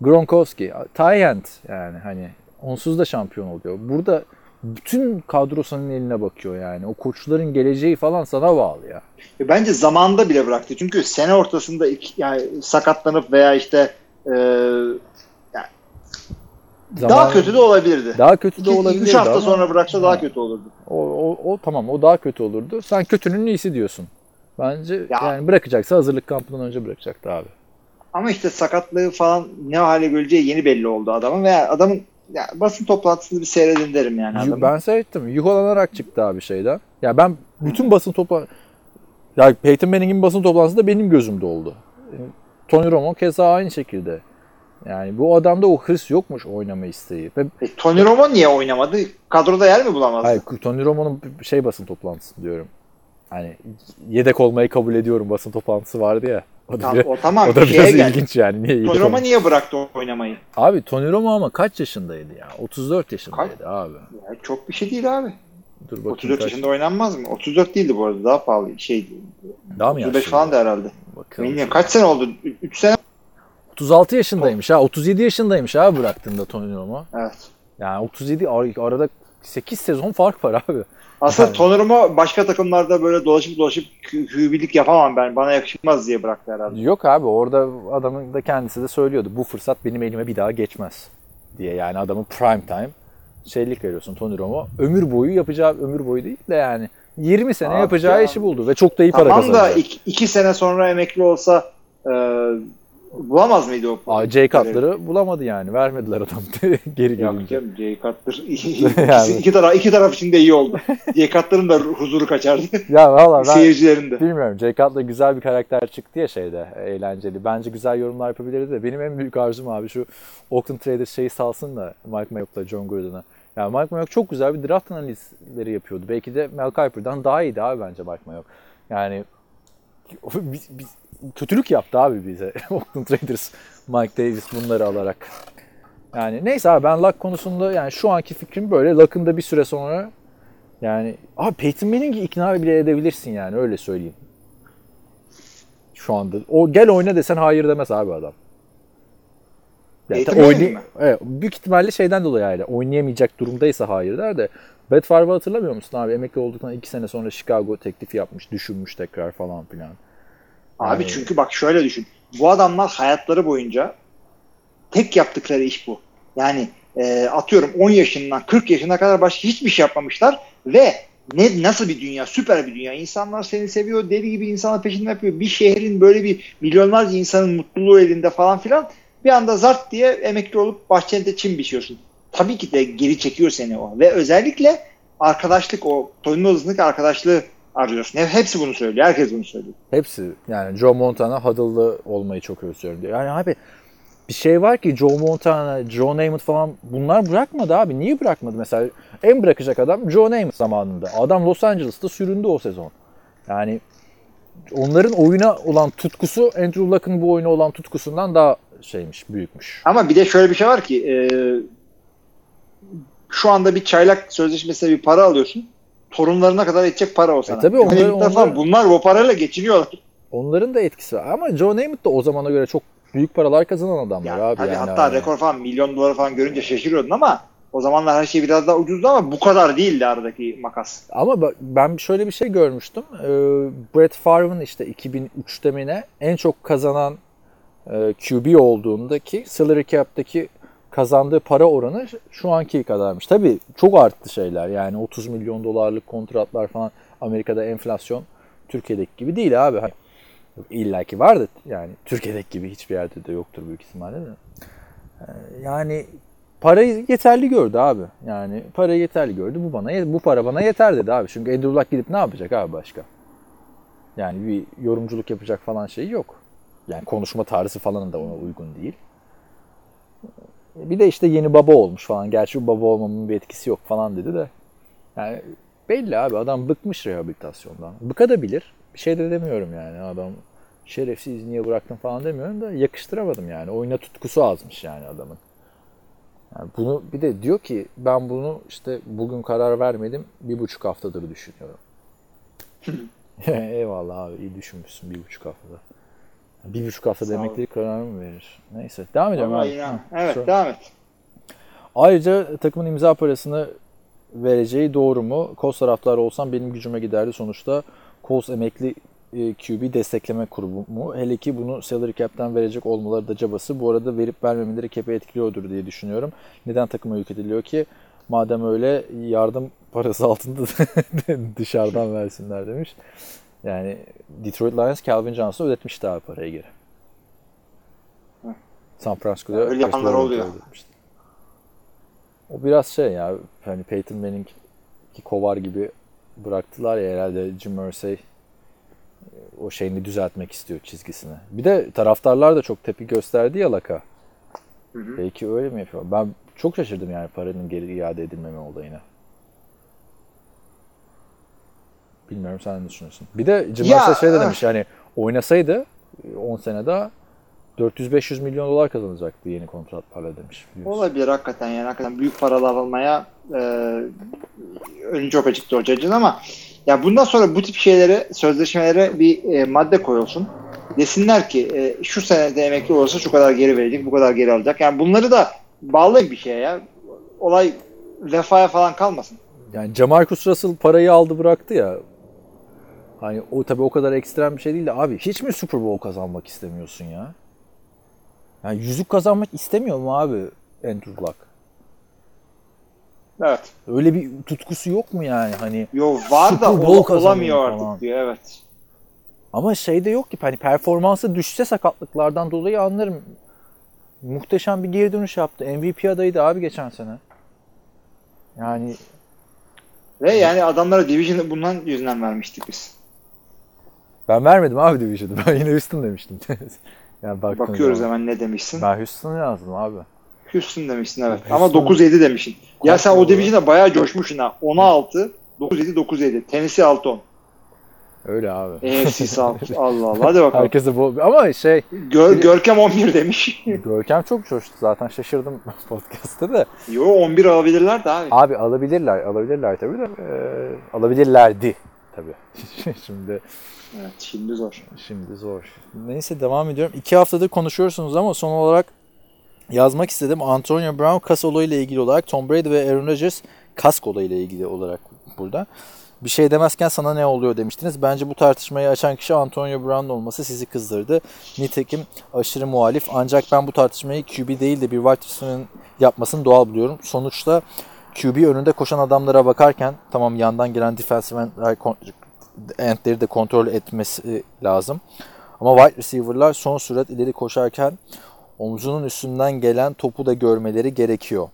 Gronkowski, Tyent yani hani onsuz da şampiyon oluyor. Burada bütün kadro senin eline bakıyor yani. O koçların geleceği falan sana bağlı ya. E, Bence zamanında bile bıraktı. Çünkü sene ortasında iki, yani sakatlanıp veya işte e, daha Zaman- kötü de olabilirdi. Daha kötü de 3 olabilirdi hafta ama sonra bıraksa Ha. daha kötü olurdu. o, o, o tamam o daha kötü olurdu. Sen kötünün iyisi diyorsun. Bence Ya- yani bırakacaksa hazırlık kampından önce bırakacaktı abi. Ama işte sakatlığı falan ne hale geleceği yeni belli oldu adamın ve adamın ya basın toplantısını bir seyredin derim yani adamın. Ben seyrettim. Yuhalanarak çıktı abi şeyden. Ya ben bütün basın topla ya Peyton Manning'in basın toplantısı da benim gözümde oldu. Tony Romo keza aynı şekilde. Yani bu adamda o hırs yokmuş oynama isteği. Ve E, Tony Romo niye oynamadı? Kadroda yer mi bulamazdı? hayır Tony Romo'nun şey basın toplantısı diyorum. Hani yedek olmayı kabul ediyorum basın toplantısı vardı ya. O da, Tamam, o tamam o da biraz geldi. ilginç yani. Niye Tony Romo niye bıraktı oynamayı? Abi Tony Romo ama kaç yaşındaydı ya? 34 yaşındaydı abi. Ya çok bir şey değil abi. Dur bakayım 34 kaç- yaşında oynanmaz mı? 34 değildi bu arada daha pahalı şey. Daha mı 35 yaşlı? falan da herhalde. Bakalım. Bilmiyorum kaç sene oldu? 3 sene 36 yaşındaymış ha. 37 yaşındaymış ha bıraktığında Tony Romo. Evet. Yani 37 ar- arada 8 sezon fark var abi. Aslında Yani. Tony Romo başka takımlarda böyle dolaşıp dolaşıp kübilik yapamam ben. Bana yakışmaz diye bıraktı herhalde. Yok abi orada adamın da kendisi de söylüyordu. Bu fırsat benim elime bir daha geçmez diye. Yani adamın prime time şeylik veriyorsun Tony Romo. Ömür boyu yapacağı ömür boyu değil de yani 20 sene Abi yapacağı ya. işi buldu ve çok da iyi para Tamam da kazanacak. 2 sene sonra emekli olsa e, bulamaz mıydı o? Aa, Jay Cutler'ı bulamadı yani. Vermediler adam geri gelince. Jay Cutler. Yani. İki, taraf, iki taraf için de iyi oldu. Jay Cutler'ın da huzuru kaçardı. Ya valla ben Seyircilerin de. bilmiyorum. Jay Cutler güzel bir karakter çıktı ya şeyde. Eğlenceli. Bence güzel yorumlar yapabilirdi de. Benim en büyük arzum abi şu Oakland Raiders şeyi salsın da Mike Mayock'la John Gruden'a. Yani Mike Mayock çok güzel bir draft analizleri yapıyordu. Belki de Mel Kiper'dan daha iyiydi abi bence Mike Mayock. Yani biz, biz- kötülük yaptı abi bize Oakland Raiders Mike Davis bunları alarak. Yani neyse abi ben Luck konusunda yani şu anki fikrim böyle. Luck'ın da bir süre sonra yani abi Peyton Manning'i ikna bile edebilirsin yani öyle söyleyeyim. Şu anda. O gel oyna desen hayır demez abi adam. Yani Peyton oynay- mi? evet, büyük ihtimalle şeyden dolayı yani oynayamayacak durumdaysa hayır der de Brett Favre'ı hatırlamıyor musun abi? Emekli olduktan iki sene sonra Chicago teklifi yapmış, düşünmüş tekrar falan filan. Abi Yani- çünkü bak şöyle düşün. Bu adamlar hayatları boyunca tek yaptıkları iş bu. Yani e, atıyorum 10 yaşından 40 yaşına kadar başka hiçbir şey yapmamışlar ve ne nasıl bir dünya? Süper bir dünya. İnsanlar seni seviyor, deli gibi insanlar peşinde yapıyor. Bir şehrin böyle bir milyonlarca insanın mutluluğu elinde falan filan. Bir anda zart diye emekli olup bahçende çim biçiyorsun. Tabii ki de geri çekiyor seni o. Ve özellikle arkadaşlık o hızındaki arkadaşlığı arıyorsun. Hep- Hepsi bunu söylüyor. Herkes bunu söylüyor. Hepsi yani Joe Montana Huddle'lı olmayı çok özlüyorum diyor. Yani abi bir şey var ki Joe Montana, Joe Namath falan bunlar bırakmadı abi. Niye bırakmadı mesela? En bırakacak adam Joe Namath zamanında. Adam Los Angeles'ta süründü o sezon. Yani onların oyuna olan tutkusu Andrew Luck'ın bu oyuna olan tutkusundan daha şeymiş, büyükmüş. Ama bir de şöyle bir şey var ki e, şu anda bir çaylak sözleşmesine bir para alıyorsun. Torunlarına kadar edecek para o sana. E tabii onlar- Emekliler falan, onlar- bunlar o parayla geçiniyorlar. Onların da etkisi var. Ama Joe Namath da o zamana göre çok büyük paralar kazanan adamlar Ya, abi. tabii yani hatta abi. rekor falan milyon dolar falan görünce şaşırıyordun ama o zamanlar her şey biraz daha ucuzdu ama bu kadar değildi aradaki makas. Ama ben şöyle bir şey görmüştüm. Ee, Brett Favre'ın işte 2003'te mi ne en çok kazanan e, QB olduğundaki salary cap'teki kazandığı para oranı şu anki kadarmış. Tabii çok arttı şeyler. Yani 30 milyon dolarlık kontratlar falan Amerika'da enflasyon Türkiye'deki gibi değil abi. Hani İlla ki vardı yani Türkiye'deki gibi hiçbir yerde de yoktur büyük ihtimalle de. Ee, Yani parayı yeterli gördü abi. Yani parayı yeterli gördü. Bu bana bu para bana yeter dedi abi. Çünkü Andrew Luck gidip ne yapacak abi başka? Yani bir yorumculuk yapacak falan şey yok. Yani konuşma tarzı falan da ona uygun değil. Bir de işte yeni baba olmuş falan. Gerçi baba olmamın bir etkisi yok falan dedi de. Yani belli abi adam bıkmış rehabilitasyondan. Bıkabilir. Bir şey de demiyorum yani adam şerefsiz niye bıraktın falan demiyorum da yakıştıramadım yani. Oyuna tutkusu azmış yani adamın. Yani bunu bir de diyor ki ben bunu işte bugün karar vermedim bir buçuk haftadır düşünüyorum. Eyvallah abi iyi düşünmüşsün bir buçuk haftada. Bir buçuk hafta Sağ demek ol. değil karar mı verir? Neyse devam ediyorum Vallahi abi. Evet şu- devam et. Ayrıca takımın imza parasını vereceği doğru mu? Colts taraftarı olsam benim gücüme giderdi. Sonuçta Colts emekli e, QB destekleme kurumu mu? Hele ki bunu salary cap'ten verecek olmaları da cabası. Bu arada verip vermemeleri cap'i etkiliyordur diye düşünüyorum. Neden takıma yük ediliyor ki? Madem öyle yardım parası altında dışarıdan versinler demiş. Yani Detroit Lions Calvin Johnson'a ödetmişti abi parayı geri. San Francisco'da Öyle yapanlar oluyor. kaydetmişti. O biraz şey ya hani Peyton Manning ki kovar gibi bıraktılar ya herhalde Jim Irsay e, o şeyini düzeltmek istiyor çizgisini. Bir de taraftarlar da çok tepki gösterdi ya Laka. Hı hı. Belki öyle mi yapıyor? Ben çok şaşırdım yani paranın geri iade edilmeme olayına. Bilmiyorum sen ne düşünüyorsun? Bir de Jim Irsay şey de öf. demiş yani oynasaydı 10 sene daha 400-500 milyon dolar kazanacaktı yeni kontratlarla demiş. biliyorsun. Olabilir hakikaten yani hakikaten büyük paralar almaya e, önü çok açıktı hocacığın ama ya bundan sonra bu tip şeylere sözleşmelere bir e, madde koyulsun. Desinler ki e, şu senede emekli olursa şu kadar geri verecek, bu kadar geri alacak. Yani bunları da bağlayın bir şeye ya. Olay vefaya falan kalmasın. Yani Jamarcus Russell parayı aldı bıraktı ya. Hani o tabii o kadar ekstrem bir şey değil de abi hiç mi Super Bowl kazanmak istemiyorsun ya? Yani yüzük kazanmak istemiyor mu abi Andrew Luck? Evet. Öyle bir tutkusu yok mu yani hani? Yo var da Super Bowl ola- kazanıyor olamıyor artık falan. diyor evet. Ama şey de yok ki hani performansı düşse sakatlıklardan dolayı anlarım. Muhteşem bir geri dönüş yaptı. MVP adayıydı abi geçen sene. Yani Ve yani adamlara Division'ı bundan yüzünden vermiştik biz. Ben vermedim abi Division'ı. Ben yine Houston demiştim. yani Bakıyoruz zaman. hemen ne demişsin. Ben Houston'ı yazdım abi. Houston demişsin evet. Houston- Ama 9-7 demişsin. Ya sen o Korkma Division'a bayağı coşmuşsun ha. 10'a 6, 9-7, 9-7. Tennessee 6-10. Öyle abi. AFC sağ Allah Allah. Hadi bakalım. Herkese bu ama şey Gör, Görkem 11 demiş. Görkem çok coştu zaten şaşırdım podcast'ta da. Yo 11 alabilirler de abi. Abi alabilirler, alabilirler tabii de e, alabilirlerdi tabii. Şimdi Evet şimdi zor. Şimdi zor. Neyse devam ediyorum. İki haftadır konuşuyorsunuz ama son olarak yazmak istedim. Antonio Brown kas olayıyla ilgili olarak Tom Brady ve Aaron Rodgers kask olayıyla ilgili olarak burada. Bir şey demezken sana ne oluyor demiştiniz. Bence bu tartışmayı açan kişi Antonio Brown olması sizi kızdırdı. Nitekim aşırı muhalif. Ancak ben bu tartışmayı QB değil de bir wide receiver'ın yapmasını doğal buluyorum. Sonuçta QB önünde koşan adamlara bakarken tamam yandan gelen defensive endleri de kontrol etmesi lazım. Ama wide receiver'lar son sürat ileri koşarken omzunun üstünden gelen topu da görmeleri gerekiyor.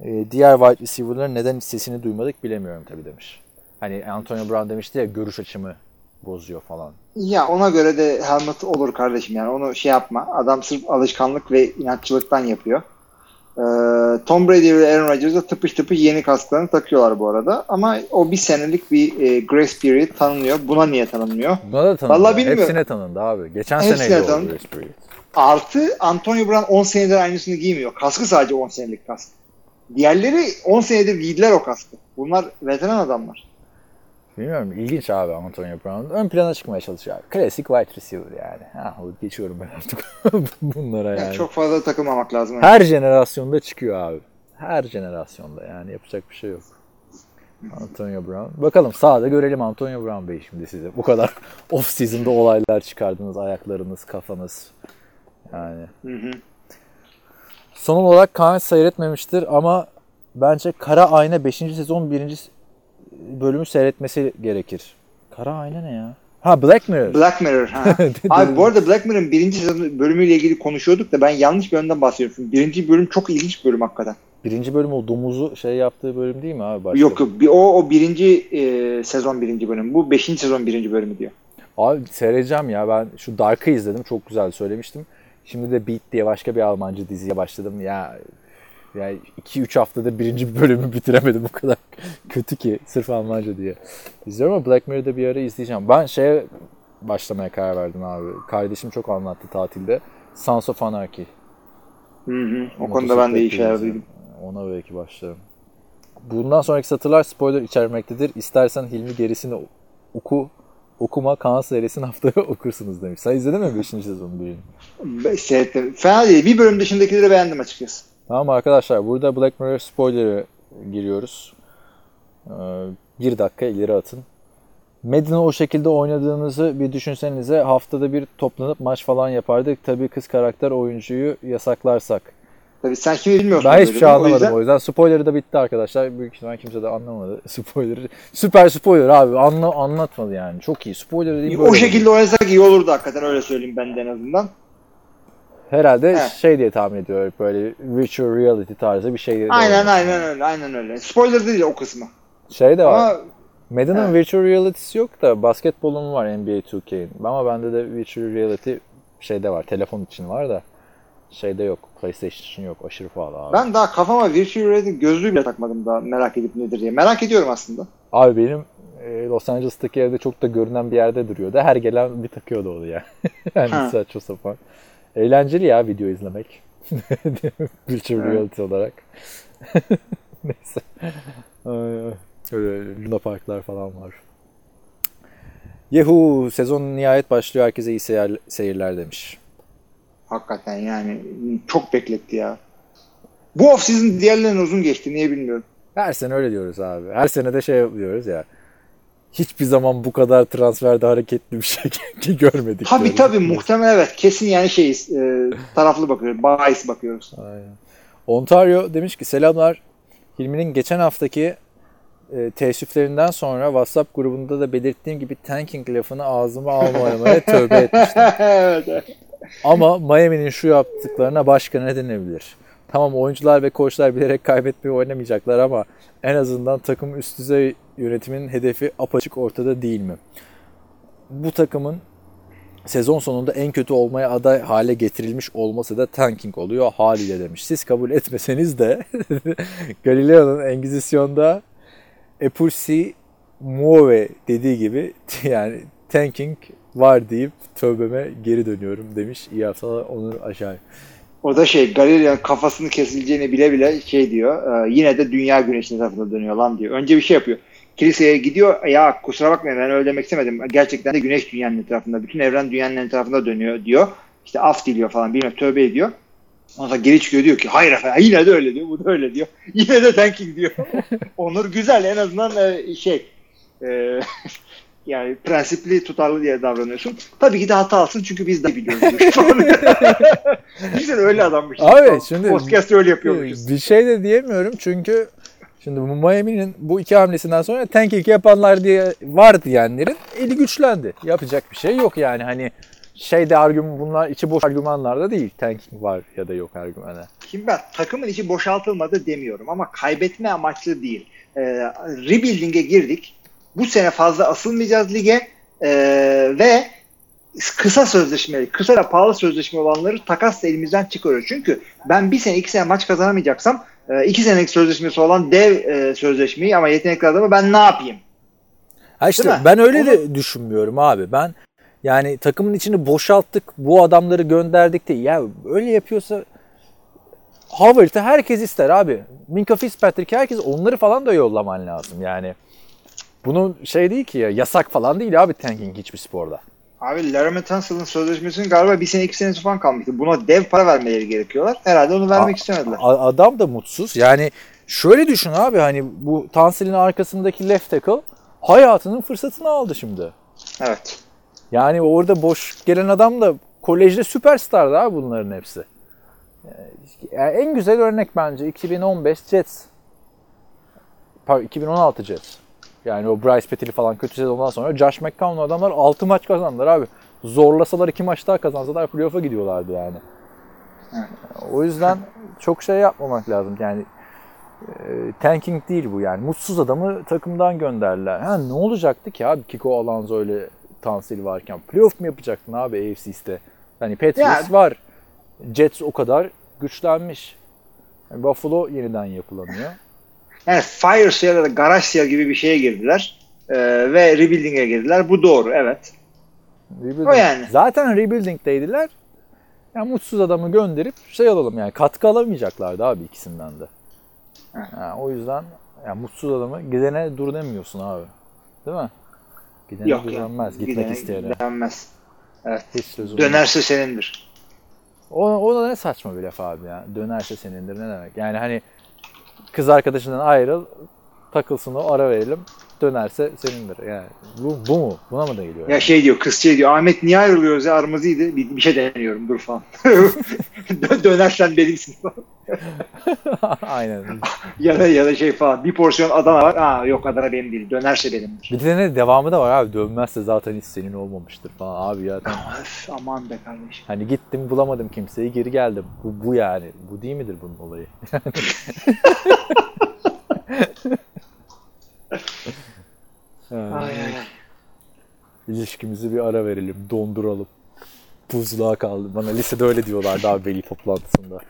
Ee, diğer wide receiver'ların neden sesini duymadık bilemiyorum tabii demiş. Hani Antonio Brown demişti ya görüş açımı bozuyor falan. Ya ona göre de helmet olur kardeşim yani onu şey yapma. Adam sırf alışkanlık ve inatçılıktan yapıyor. Ee, Tom Brady ve Aaron Rodgers'a tıpış tıpış yeni kasklarını takıyorlar bu arada. Ama o bir senelik bir e, grace period tanınıyor. Buna niye tanınmıyor? Buna da tanındı. Vallahi bilmiyorum. Hepsine tanındı abi. Geçen Hepsine seneydi o tanındı. Grace Period. Artı Antonio Brown 10 senedir aynısını giymiyor. Kaskı sadece 10 senelik kask. Diğerleri 10 senedir giydiler o kaskı. Bunlar veteran adamlar. Bilmiyorum ilginç abi Antonio Brown. Ön plana çıkmaya çalışıyor abi. Klasik wide receiver yani. Ha, geçiyorum ben artık bunlara Yani yani. çok fazla takılmamak lazım. Her jenerasyonda çıkıyor abi. Her jenerasyonda yani yapacak bir şey yok. Antonio Brown. Bakalım sahada görelim Antonio Brown Bey şimdi size. Bu kadar off season'da olaylar çıkardınız. Ayaklarınız, kafanız. Yani. Hı hı. Son olarak Kaan seyretmemiştir ama bence Kara Ayna 5. sezon 1. bölümü seyretmesi gerekir. Kara Ayna ne ya? Ha Black Mirror. Black Mirror. Ha. Abi bu arada Black Mirror'ın birinci sezon bölümüyle ilgili konuşuyorduk da ben yanlış bir yönden bahsediyorum. Birinci bölüm çok ilginç bir bölüm hakikaten. Birinci bölüm o domuzu şey yaptığı bölüm değil mi abi? Başka? Yok yok o, o birinci e, sezon birinci bölüm. Bu beşinci sezon birinci bölümü diyor. Abi seyredeceğim ya ben şu Dark'ı izledim çok güzel söylemiştim. Şimdi de Beat diye başka bir Almancı diziye başladım. Ya ya 2-3 haftadır birinci bölümü bitiremedim bu kadar kötü ki sırf Almanca diye. İzliyorum ama Black Mirror'da bir ara izleyeceğim. Ben şeye başlamaya karar verdim abi. Kardeşim çok anlattı tatilde. Sons of Anarchy. Hı hı. O konuda ben de iyi şeyler duydum. Ona belki başlarım. Bundan sonraki satırlar spoiler içermektedir. İstersen Hilmi gerisini oku, okuma Kaan serisini haftaya okursunuz demiş. Sen izledin mi 5. sezonu birini? Seyrettim. Fena değil. Bir bölüm dışındakileri beğendim açıkçası. Tamam arkadaşlar burada Black Mirror spoiler'ı giriyoruz. Ee, bir dakika ileri atın. Medin'i o şekilde oynadığınızı bir düşünsenize haftada bir toplanıp maç falan yapardık. Tabii kız karakter oyuncuyu yasaklarsak. Tabii sen kimi bilmiyorsun. Ben hiçbir şey mi? O anlamadım yüzden- o yüzden. Spoiler'ı da bitti arkadaşlar. Büyük ihtimal kimse de anlamadı spoiler'ı. Süper spoiler abi. Anla, anlatmadı yani. Çok iyi. Spoiler değil O şekilde oynasak iyi olurdu hakikaten öyle söyleyeyim ben de en azından. Herhalde Evet. şey diye tahmin ediyorum böyle virtual reality tarzı bir şey. Aynen aynen öyle. Aynen öyle. Spoiler değil o kısmı. Şey de var. Ama Madden'ın Evet. virtual reality'si yok da basketbolun var NBA 2K'in. Ama bende de virtual reality şeyde var. Telefon için var da şeyde yok. PlayStation için yok. Aşırı pahalı abi. ben daha kafama virtual reality gözlüğü bile takmadım daha merak edip nedir diye. Merak ediyorum aslında. Abi benim e, Los Angeles'taki evde çok da görünen bir yerde duruyordu. Her gelen bir takıyordu onu ya. yani Ha. saçma sapan. Eğlenceli ya video izlemek. Virtual reality olarak. Neyse. Öyle Luna Parklar falan var. Yahoo sezon nihayet başlıyor. Herkese iyi seyir- seyirler demiş. Hakikaten yani çok bekletti ya. Bu off season diğerlerine uzun geçti. Niye bilmiyorum. Her sene öyle diyoruz abi. Her sene de şey diyoruz ya. Hiçbir zaman bu kadar transferde hareketli bir şey görmedik. Tabii diyoruz. tabii muhtemelen evet. Kesin yani şeyiz. E, taraflı bakıyoruz. Bias bakıyoruz. Aynen. Ontario demiş ki selamlar. Hilmi'nin geçen haftaki e, teessüflerinden sonra WhatsApp grubunda da belirttiğim gibi tanking lafını ağzıma almamaya tövbe etmiştim. evet. Ama Miami'nin şu yaptıklarına başka ne denebilir? Tamam oyuncular ve koçlar bilerek kaybetmeyi oynamayacaklar ama en azından takım üst düzey yönetimin hedefi apaçık ortada değil mi? Bu takımın sezon sonunda en kötü olmaya aday hale getirilmiş olması da tanking oluyor haliyle demiş. Siz kabul etmeseniz de Galileo'nun Engizisyon'da Epulsi Muove dediği gibi yani tanking var deyip tövbeme geri dönüyorum demiş. İyi haftalar Onur Aşağı. O da şey Galerian kafasını kesileceğini bile bile şey diyor. e, yine de dünya güneşin tarafında dönüyor lan diyor. Önce bir şey yapıyor. Kiliseye gidiyor. Ya kusura bakmayın ben öyle demek istemedim. Gerçekten de güneş dünyanın etrafında. Bütün evren dünyanın etrafında dönüyor diyor. İşte af diliyor falan. Bilmem tövbe ediyor. Ondan sonra geri çıkıyor diyor ki hayır efendim yine de öyle diyor. Bu da öyle diyor. Yine de tanking diyor. Onur güzel en azından e, şey e, yani prensipli tutarlı diye davranıyorsun. Tabii ki de hatalısın çünkü biz de biliyoruz. Biz de öyle adammışız. Abi, şimdi- Podcast öyle yapıyormuşuz. Bir şey de diyemiyorum çünkü şimdi Miami'nin bu iki hamlesinden sonra tanking yapanlar diye var diyenlerin eli güçlendi. Yapacak bir şey yok yani hani şeyde argüman bunlar içi boş argümanlar da değil. Tanking var ya da yok argümanı. Şimdi ben takımın içi boşaltılmadı demiyorum ama kaybetme amaçlı değil. Ee, rebuilding'e girdik. Bu sene fazla asılmayacağız lige Ee, ve kısa sözleşmeli, kısa ve pahalı sözleşme olanları takasla elimizden çıkarıyor. Çünkü ben bir sene iki sene maç kazanamayacaksam e, iki senelik sözleşmesi olan dev e, sözleşmeyi ama yetenekli adamı ben ne yapayım? Ha işte ben öyle de düşünmüyorum abi. Ben yani takımın içini boşalttık, bu adamları gönderdik de ya öyle yapıyorsa Howard'ı herkes ister abi. Minka Fitzpatrick herkes onları falan da yollaman lazım yani. Bunun şey değil ki ya yasak falan değil abi tanking hiçbir sporda. Abi Laramie Tunsil'ın sözleşmesinin galiba bir sene iki senesi falan kalmıştı. Buna dev para vermeleri gerekiyorlar. Herhalde onu vermek A- istemediler. Adam da mutsuz. Yani şöyle düşün abi hani bu Tansil'in arkasındaki left tackle hayatının fırsatını aldı şimdi. Evet. Yani orada boş gelen adam da kolejde süperstardı abi bunların hepsi. Yani en güzel örnek bence 2015 Jets. Pardon 2016 Jets. Yani o Bryce Petty'li falan kötü sezondan sonra Josh McCown'lu adamlar 6 maç kazandılar abi. Zorlasalar 2 maç daha kazansalar playoff'a gidiyorlardı yani. Evet. O yüzden çok şey yapmamak lazım. Yani e, tanking değil bu yani. Mutsuz adamı takımdan gönderdiler. Ha ne olacaktı ki abi Kiko Alonso öyle Tansil varken? Playoff mu yapacaktın abi AFC East'te? Hani Patriots Ya- var. Jets o kadar güçlenmiş. Yani Buffalo yeniden yapılanıyor. Yani fire sale ya da garaj sale gibi bir şeye girdiler. Ee, ve rebuilding'e girdiler. Bu doğru evet. Rebuilding. O yani. Zaten rebuilding'deydiler. Yani mutsuz adamı gönderip şey alalım yani katkı alamayacaklardı abi ikisinden de. Ha, o yüzden yani mutsuz adamı gidene dur demiyorsun abi. Değil mi? Gidene Yok dur yani. denmez. Gitmek Gidene isteyene. Denmez. Evet. Hiç. Dönerse senindir. O, o da ne saçma bir laf abi ya. Dönerse senindir ne demek. Yani hani kız arkadaşından ayrıl takılsın o ara verelim. Dönerse senindir. Yani bu, bu mu? Buna mı da geliyor? Ya şey diyor kız şey diyor Ahmet niye ayrılıyoruz ya aramızıydı bir, bir şey deniyorum dur falan. Dö- Dönersen benimsin. Aynen. ya da, ya da şey falan bir porsiyon Adana var. Aa yok Adana benim değil dönerse benimdir. Bir de ne devamı da var abi. Dönmezse zaten hiç senin olmamıştır falan. Abi ya. Öf, aman be kardeşim. Hani gittim bulamadım kimseyi geri geldim. Bu, bu yani. Bu değil midir bunun olayı? Ay, ay, ay. İlişkimizi bir ara verelim. Donduralım. Buzluğa kaldı. Bana lisede öyle diyorlardı abi veli toplantısında.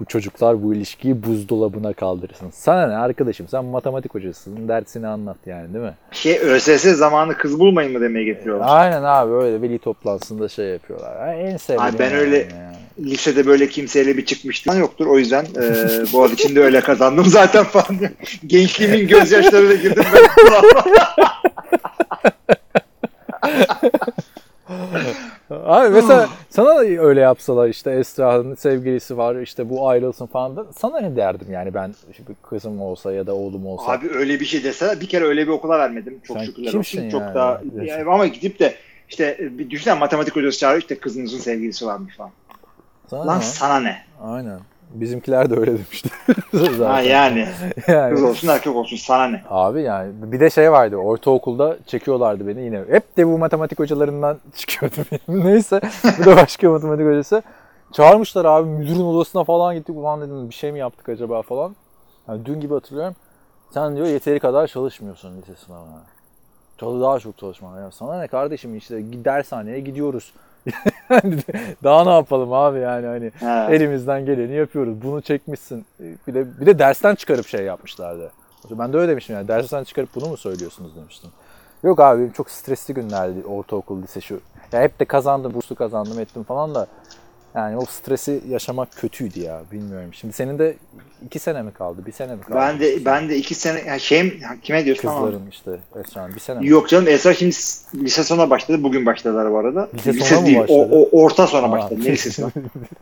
Bu çocuklar bu ilişkiyi buzdolabına kaldırırsın. Sana ne arkadaşım sen matematik hocasısın dersini anlat yani değil mi? Şey ÖSS zamanı kız bulmayın mı demeye getiriyorlar. Aynen abi öyle veli toplantısında şey yapıyorlar. Yani en sevdiğim. Abi ben yani öyle- yani. Lisede böyle kimseyle bir çıkmıştım yoktur. O yüzden e, Boğaziçi'nde öyle kazandım zaten falan. Gençliğimin gözyaşlarıyla girdim ben. Abi mesela sana da öyle yapsalar işte Esra'nın sevgilisi var işte bu ayrılsın falan da sana ne derdim yani ben bir kızım olsa ya da oğlum olsa. Abi öyle bir şey deseler bir kere öyle bir okula vermedim. Çok Sen şükürler olsun. Çok yani? daha Evet. yani ama gidip de işte bir düşünsene matematik hocası çağırıyor işte kızınızın sevgilisi varmış falan. sana Lan ne? sana ne? Aynen. Bizimkiler de öyle demişti. Ha yani Yani. kız olsun erkek olsun sana ne? Abi yani bir de şey vardı ortaokulda çekiyorlardı beni yine. Hep de bu matematik hocalarından çıkıyordu benim. Neyse bu da başka matematik hocası. Çağırmışlar abi müdürün odasına falan gittik. Ulan dedim bir şey mi yaptık acaba falan. Yani dün gibi hatırlıyorum. Sen diyor yeteri kadar çalışmıyorsun lise sınavına. Çalı daha çok çalışman. Ya sana ne kardeşim işte dershaneye gidiyoruz. Daha ne yapalım abi yani hani Ha. elimizden geleni yapıyoruz. Bunu çekmişsin. Bir de bir de dersten çıkarıp şey yapmışlardı. Ben de öyle demiştim yani dersten çıkarıp bunu mu söylüyorsunuz demiştim. Yok abi çok stresli günlerdi ortaokul lise şu. Ya hep de kazandım, burslu kazandım ettim falan da yani o stresi yaşamak kötüydü ya bilmiyorum. Şimdi senin de iki sene mi kaldı? Bir sene mi kaldı? Ben de ben de iki sene yani şey kime diyorsun ama Kızların işte Esra'nın bir sene mi? Yok canım Esra şimdi lise sona başladı. Bugün başladılar bu arada. Lise sona mı değil. başladı? O, o orta sona Aa. başladı. Ne lisesi?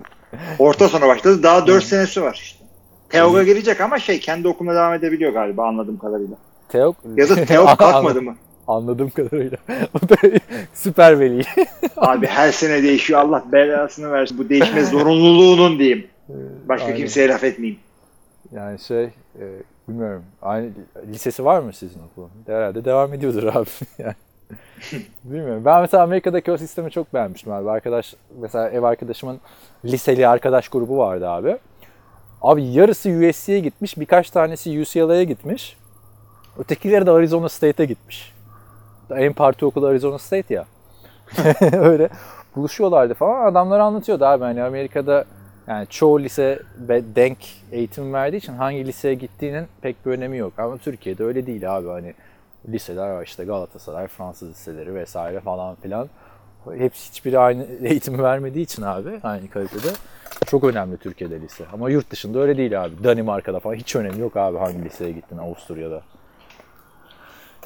Orta sona başladı. Daha 4 senesi var işte. Teoga gelecek ama şey kendi okuluna devam edebiliyor galiba anladığım kadarıyla. Teok. Ya da Teok kalkmadı mı? Anladığım kadarıyla. o da süper veli. Abi her sene değişiyor. Allah belasını versin. Bu değişme zorunluluğunun diyeyim. Başka Aynen. kimseye laf etmeyeyim. Yani şey e, bilmiyorum. Aynı lisesi var mı sizin okulun? Herhalde devam ediyordur abi. yani. Bilmiyorum. Ben mesela Amerika'daki o sistemi çok beğenmiştim abi. Arkadaş mesela ev arkadaşımın liseli arkadaş grubu vardı abi. Abi yarısı USC'ye gitmiş, birkaç tanesi UCLA'ya gitmiş. Ötekileri de Arizona State'e gitmiş. En parti okulu Arizona State ya. Öyle buluşuyorlardı falan. Adamlar anlatıyordu abi hani Amerika'da yani çoğu lise denk eğitim verdiği için hangi liseye gittiğinin pek bir önemi yok. Ama Türkiye'de öyle değil abi hani liseler var işte Galatasaray, Fransız liseleri vesaire falan filan. Hepsi hiçbiri aynı eğitimi vermediği için abi aynı kalitede çok önemli Türkiye'de lise. Ama yurt dışında öyle değil abi. Danimarka'da falan hiç önemi yok abi hangi liseye gittin Avusturya'da.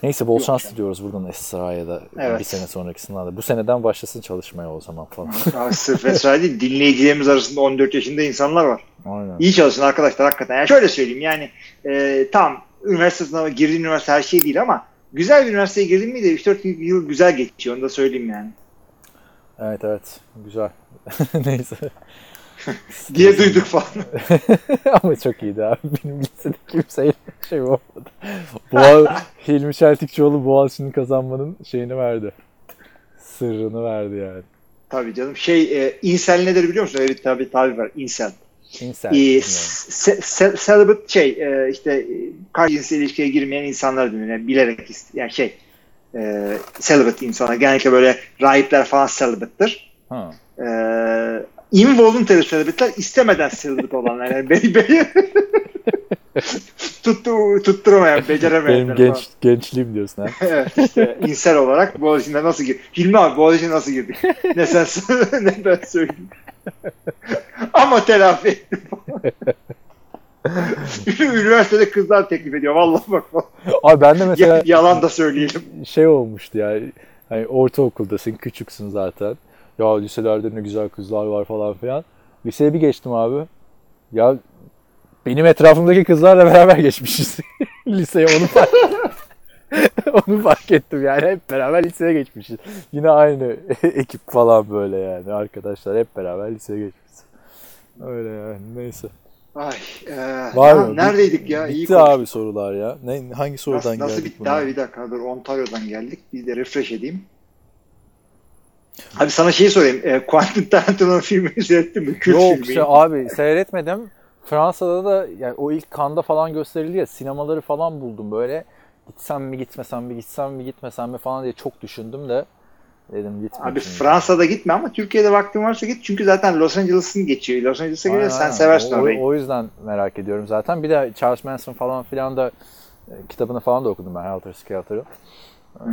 Neyse bol Yok şans canım. diliyoruz buradan Esra'ya da Evet. bir sene sonraki sınavda. Bu seneden başlasın çalışmaya o zaman falan. Sırf Esra değil dinleyicilerimiz arasında 14 yaşında insanlar var. Aynen. İyi çalışın arkadaşlar hakikaten. Yani şöyle söyleyeyim yani e, tam üniversite sınavı girdiğin üniversite her şey değil ama güzel bir üniversiteye girdin mi de 3-4 yıl güzel geçiyor onu da söyleyeyim yani. Evet evet güzel. Neyse. Diye duyduk falan. Ama çok iyiydi abi. Benim lisede kimseyle şey olmadı. Boğaz, Hilmi Çeltikçioğlu Boğaziçi'ni kazanmanın şeyini verdi. Sırrını verdi yani. Tabii canım. Şey e, insel nedir biliyor musun? Öyle bir tabi, var. Insel. İnsan. E, se- se- celibate şey e, işte karşı cinsel ilişkiye girmeyen insanlar deniyor. Yani bilerek yani şey e, celibate insanlar. Genellikle böyle rahipler falan celibate'dır. Ha. E, involuntary celibate'ler istemeden celibate olanlar. Yani bey bey tuttu, tutturamayan, beceremeyenler Benim falan. genç gençliğim diyorsun ha. evet işte insel olarak Boğaziçi'ne nasıl girdik? Hilmi abi Boğaziçi'ne nasıl girdik? ne sen ne ben söyleyeyim. Ama telafi ettim. Üniversitede kızlar teklif ediyor. Vallahi bak. Abi ben de mesela Ya- yalan da söyleyelim. şey olmuştu ya. Hani ortaokuldasın, küçüksün zaten. Ya liselerde ne güzel kızlar var falan filan. Liseye bir geçtim abi. Ya benim etrafımdaki kızlarla beraber geçmişiz. Liseye onu fark Onu fark ettim yani hep beraber liseye geçmişiz. Yine aynı ekip falan böyle yani arkadaşlar hep beraber liseye geçmişiz. Öyle yani neyse. Ay, e, Var ya mı? neredeydik ya? İyi Bitti konuştuk. abi sorular ya. Ne, hangi sorudan Nasıl, nasıl geldik bitti buna? abi bir dakika dur Ontario'dan geldik. Bir de refresh edeyim. Abi sana şeyi sorayım. E, Quentin Tarantino'nun filmini seyrettin mi? Kült Yok filmi. şey, abi seyretmedim. Fransa'da da yani o ilk kanda falan gösterildi ya sinemaları falan buldum böyle. Gitsem mi gitmesem mi gitsem mi gitmesem mi falan diye çok düşündüm de dedim gitmeyeyim. Abi şimdi. Fransa'da gitme ama Türkiye'de vaktin varsa git. Çünkü zaten Los Angeles'ın geçiyor. Los Angeles'a gidiyor sen seversin o, orayı. o yüzden merak ediyorum zaten. Bir de Charles Manson falan filan da e, kitabını falan da okudum ben Helter Skelter'ı. Ee,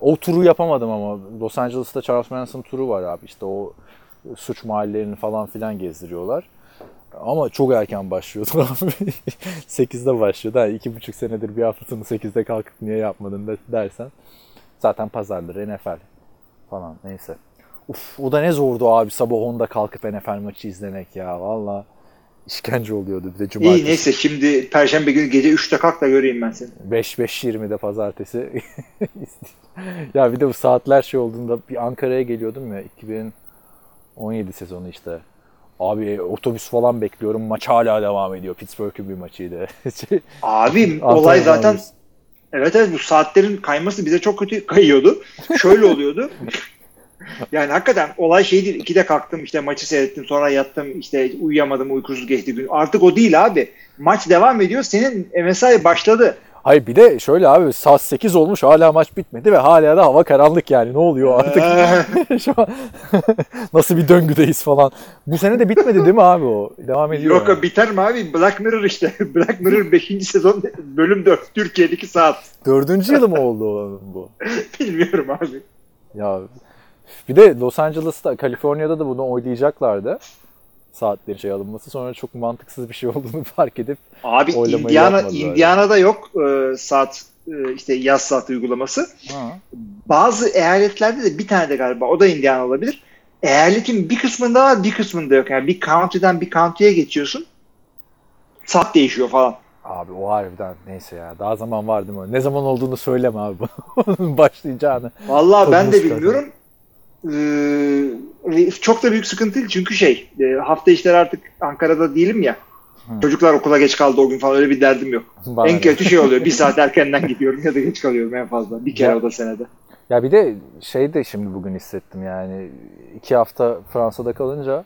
o turu yapamadım ama Los Angeles'ta Charles Manson turu var abi. İşte o suç mahallelerini falan filan gezdiriyorlar. Ama çok erken başlıyordu abi. 8'de başlıyordu. Yani iki buçuk senedir bir haftasını 8'de kalkıp niye yapmadın de- dersen. Zaten pazarları NFL falan neyse. Uf o da ne zordu abi sabah 10'da kalkıp NFL maçı izlemek ya. Valla işkence oluyordu bir de cumartesi. İyi neyse şimdi Perşembe günü gece 3'te kalk da göreyim ben seni. 5-5-20'de pazartesi. ya bir de bu saatler şey olduğunda bir Ankara'ya geliyordum ya 2017 sezonu işte. Abi otobüs falan bekliyorum. Maç hala devam ediyor. Pittsburgh'ün bir maçıydı. Abi olay zaten evet evet bu saatlerin kayması bize çok kötü kayıyordu. Şöyle oluyordu. Yani hakikaten olay şey değil. İkide kalktım işte maçı seyrettim sonra yattım işte uyuyamadım uykusuz geçti gün. Artık o değil abi. Maç devam ediyor. Senin mesai başladı. Hayır bir de şöyle abi saat 8 olmuş hala maç bitmedi ve hala da hava karanlık yani ne oluyor artık şu an nasıl bir döngüdeyiz falan. Bu sene de bitmedi değil mi abi o? Devam ediyor. Yok yani. biter mi abi? Black Mirror işte. Black Mirror 5. sezon bölüm 4 Türkiye'deki saat. Dördüncü yılı mı oldu bu? Bilmiyorum abi. Ya bir de Los Angeles'ta, Kaliforniya'da da bunu oylayacaklardı. Saatlerin şey alınması. Sonra çok mantıksız bir şey olduğunu fark edip Abi Indiana Indiana'da yok e, saat e, işte yaz saat uygulaması. ha, Bazı eyaletlerde de bir tane de galiba o da Indiana olabilir. Eyaletin bir kısmında var bir kısmında yok. Yani bir county'den bir county'ye geçiyorsun. Saat değişiyor falan. abi o harbiden neyse ya. Daha zaman var değil mi? Ne zaman olduğunu söyleme abi. Başlayacağını. Vallahi ben de bilmiyorum. Ee, çok da büyük sıkıntı değil çünkü şey e, hafta işleri artık Ankara'da değilim ya. Hı. Çocuklar okula geç kaldı o gün falan öyle bir derdim yok. Bana en kötü şey oluyor. Bir saat erkenden gidiyorum ya da geç kalıyorum en fazla. Bir kere Ya- o da senede. Ya bir de şey de şimdi bugün hissettim yani iki hafta Fransa'da kalınca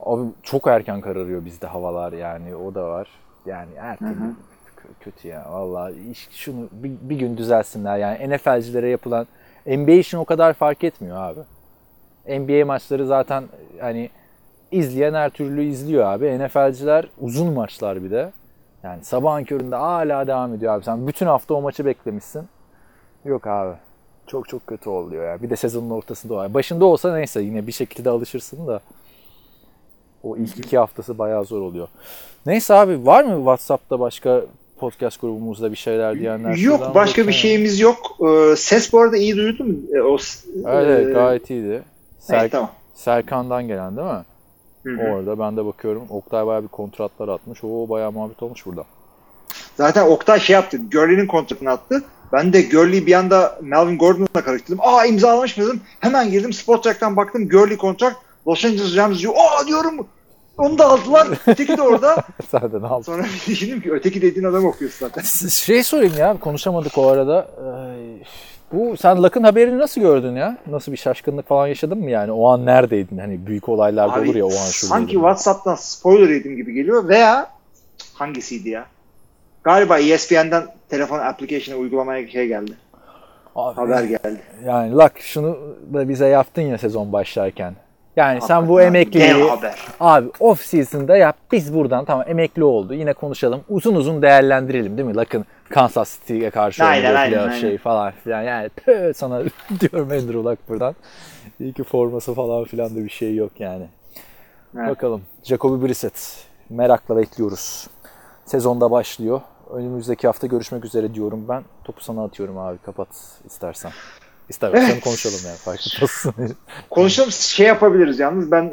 abi çok erken kararıyor bizde havalar yani o da var. Yani kö- kötü ya vallahi iş, şunu bir, bir gün düzelsinler yani NFL'cilere yapılan NBA için o kadar fark etmiyor abi. NBA maçları zaten hani izleyen her türlü izliyor abi. NFL'ciler uzun maçlar bir de. Yani sabahın köründe hala devam ediyor abi. Sen bütün hafta o maçı beklemişsin. Yok abi. Çok çok kötü oluyor ya. Bir de sezonun ortasında var. Başında olsa neyse yine bir şekilde alışırsın da. O ilk iki haftası bayağı zor oluyor. Neyse abi var mı WhatsApp'ta başka podcast grubumuzda bir şeyler diyenler? Yok başka bir şeyimiz yok. Ee, ses bu arada iyi duyuldu mu? Ee, o, Evet, e, gayet iyiydi. Ser- evet, tamam. Serkan'dan gelen değil mi? Hı hı. Orada ben de bakıyorum. Oktay bayağı bir kontratlar atmış. O bayağı muhabbet olmuş burada. Zaten Oktay şey yaptı. Gurley'nin kontratını attı. Ben de Gurley'i bir anda Melvin Gordon'la karıştırdım. Aa imzalamış mı dedim. Hemen girdim Spottrack'tan baktım. Gurley kontrat. Los Angeles Rams diyor. Aa diyorum. Onu da aldılar. Öteki de orada. Ne yaptın? Sonra bir düşündüm ki öteki dediğin adam okuyorsun zaten. Şey sorayım ya konuşamadık o arada. Ee, bu sen Luck'ın haberini nasıl gördün ya? Nasıl bir şaşkınlık falan yaşadın mı yani? O an neredeydin? Hani büyük olaylar da olur ya o an şuradaydın. sanki WhatsApp'tan spoiler yedim gibi geliyor veya hangisiydi ya? Galiba ESPN'den telefon application'a uygulamaya şey geldi. Abi, Haber geldi. Yani Luck şunu da bize yaptın ya sezon başlarken. Yani sen bu haber. abi off season'da yap. Biz buradan tamam emekli oldu. Yine konuşalım. Uzun uzun değerlendirelim değil mi? Luck'ın Kansas City'ye karşı Aynen, aynen, aynen. şey falan filan. Yani tüh sana diyorum Andrew Luck buradan. İyi ki forması falan filan da bir şey yok yani. Evet. Bakalım. Jacoby Brissett. Merakla bekliyoruz. Sezonda başlıyor. Önümüzdeki hafta görüşmek üzere diyorum ben. Topu sana atıyorum abi. Kapat istersen. İstersen Evet. konuşalım yani. Fark etmez. Konuşalım şey yapabiliriz yalnız ben e,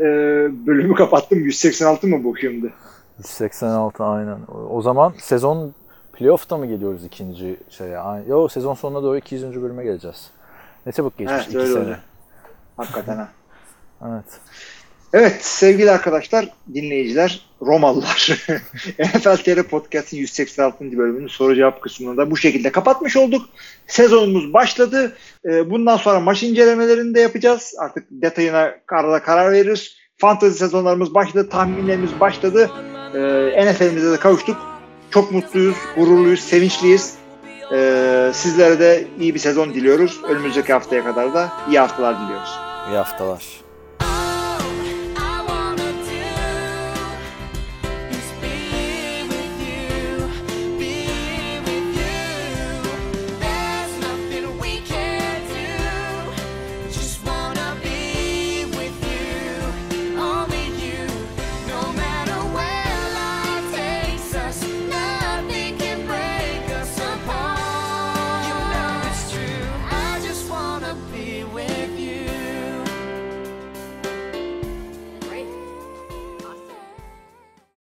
bölümü kapattım 186 mı bu şimdi? 186 aynen. O- zaman sezon Playoff'ta mı geliyoruz ikinci şeye? Yo sezon sonuna doğru 200. bölüme geleceğiz. Ne çabuk geçmiş Evet, iki öyle sene. oluyor. Hakikaten ha. Evet. Evet sevgili arkadaşlar, dinleyiciler, Romalılar. NFL TR Podcast'in 186. bölümünün soru cevap kısmını da bu şekilde kapatmış olduk. Sezonumuz başladı. Ee, Bundan sonra maç incelemelerini de yapacağız. Artık detayına arada karar veririz. Fantasy sezonlarımız başladı, tahminlerimiz başladı. Ee, NFL'imize de kavuştuk. Çok mutluyuz, gururluyuz, sevinçliyiz. Ee, sizlere de iyi bir sezon diliyoruz. Önümüzdeki haftaya kadar da iyi haftalar diliyoruz. İyi haftalar.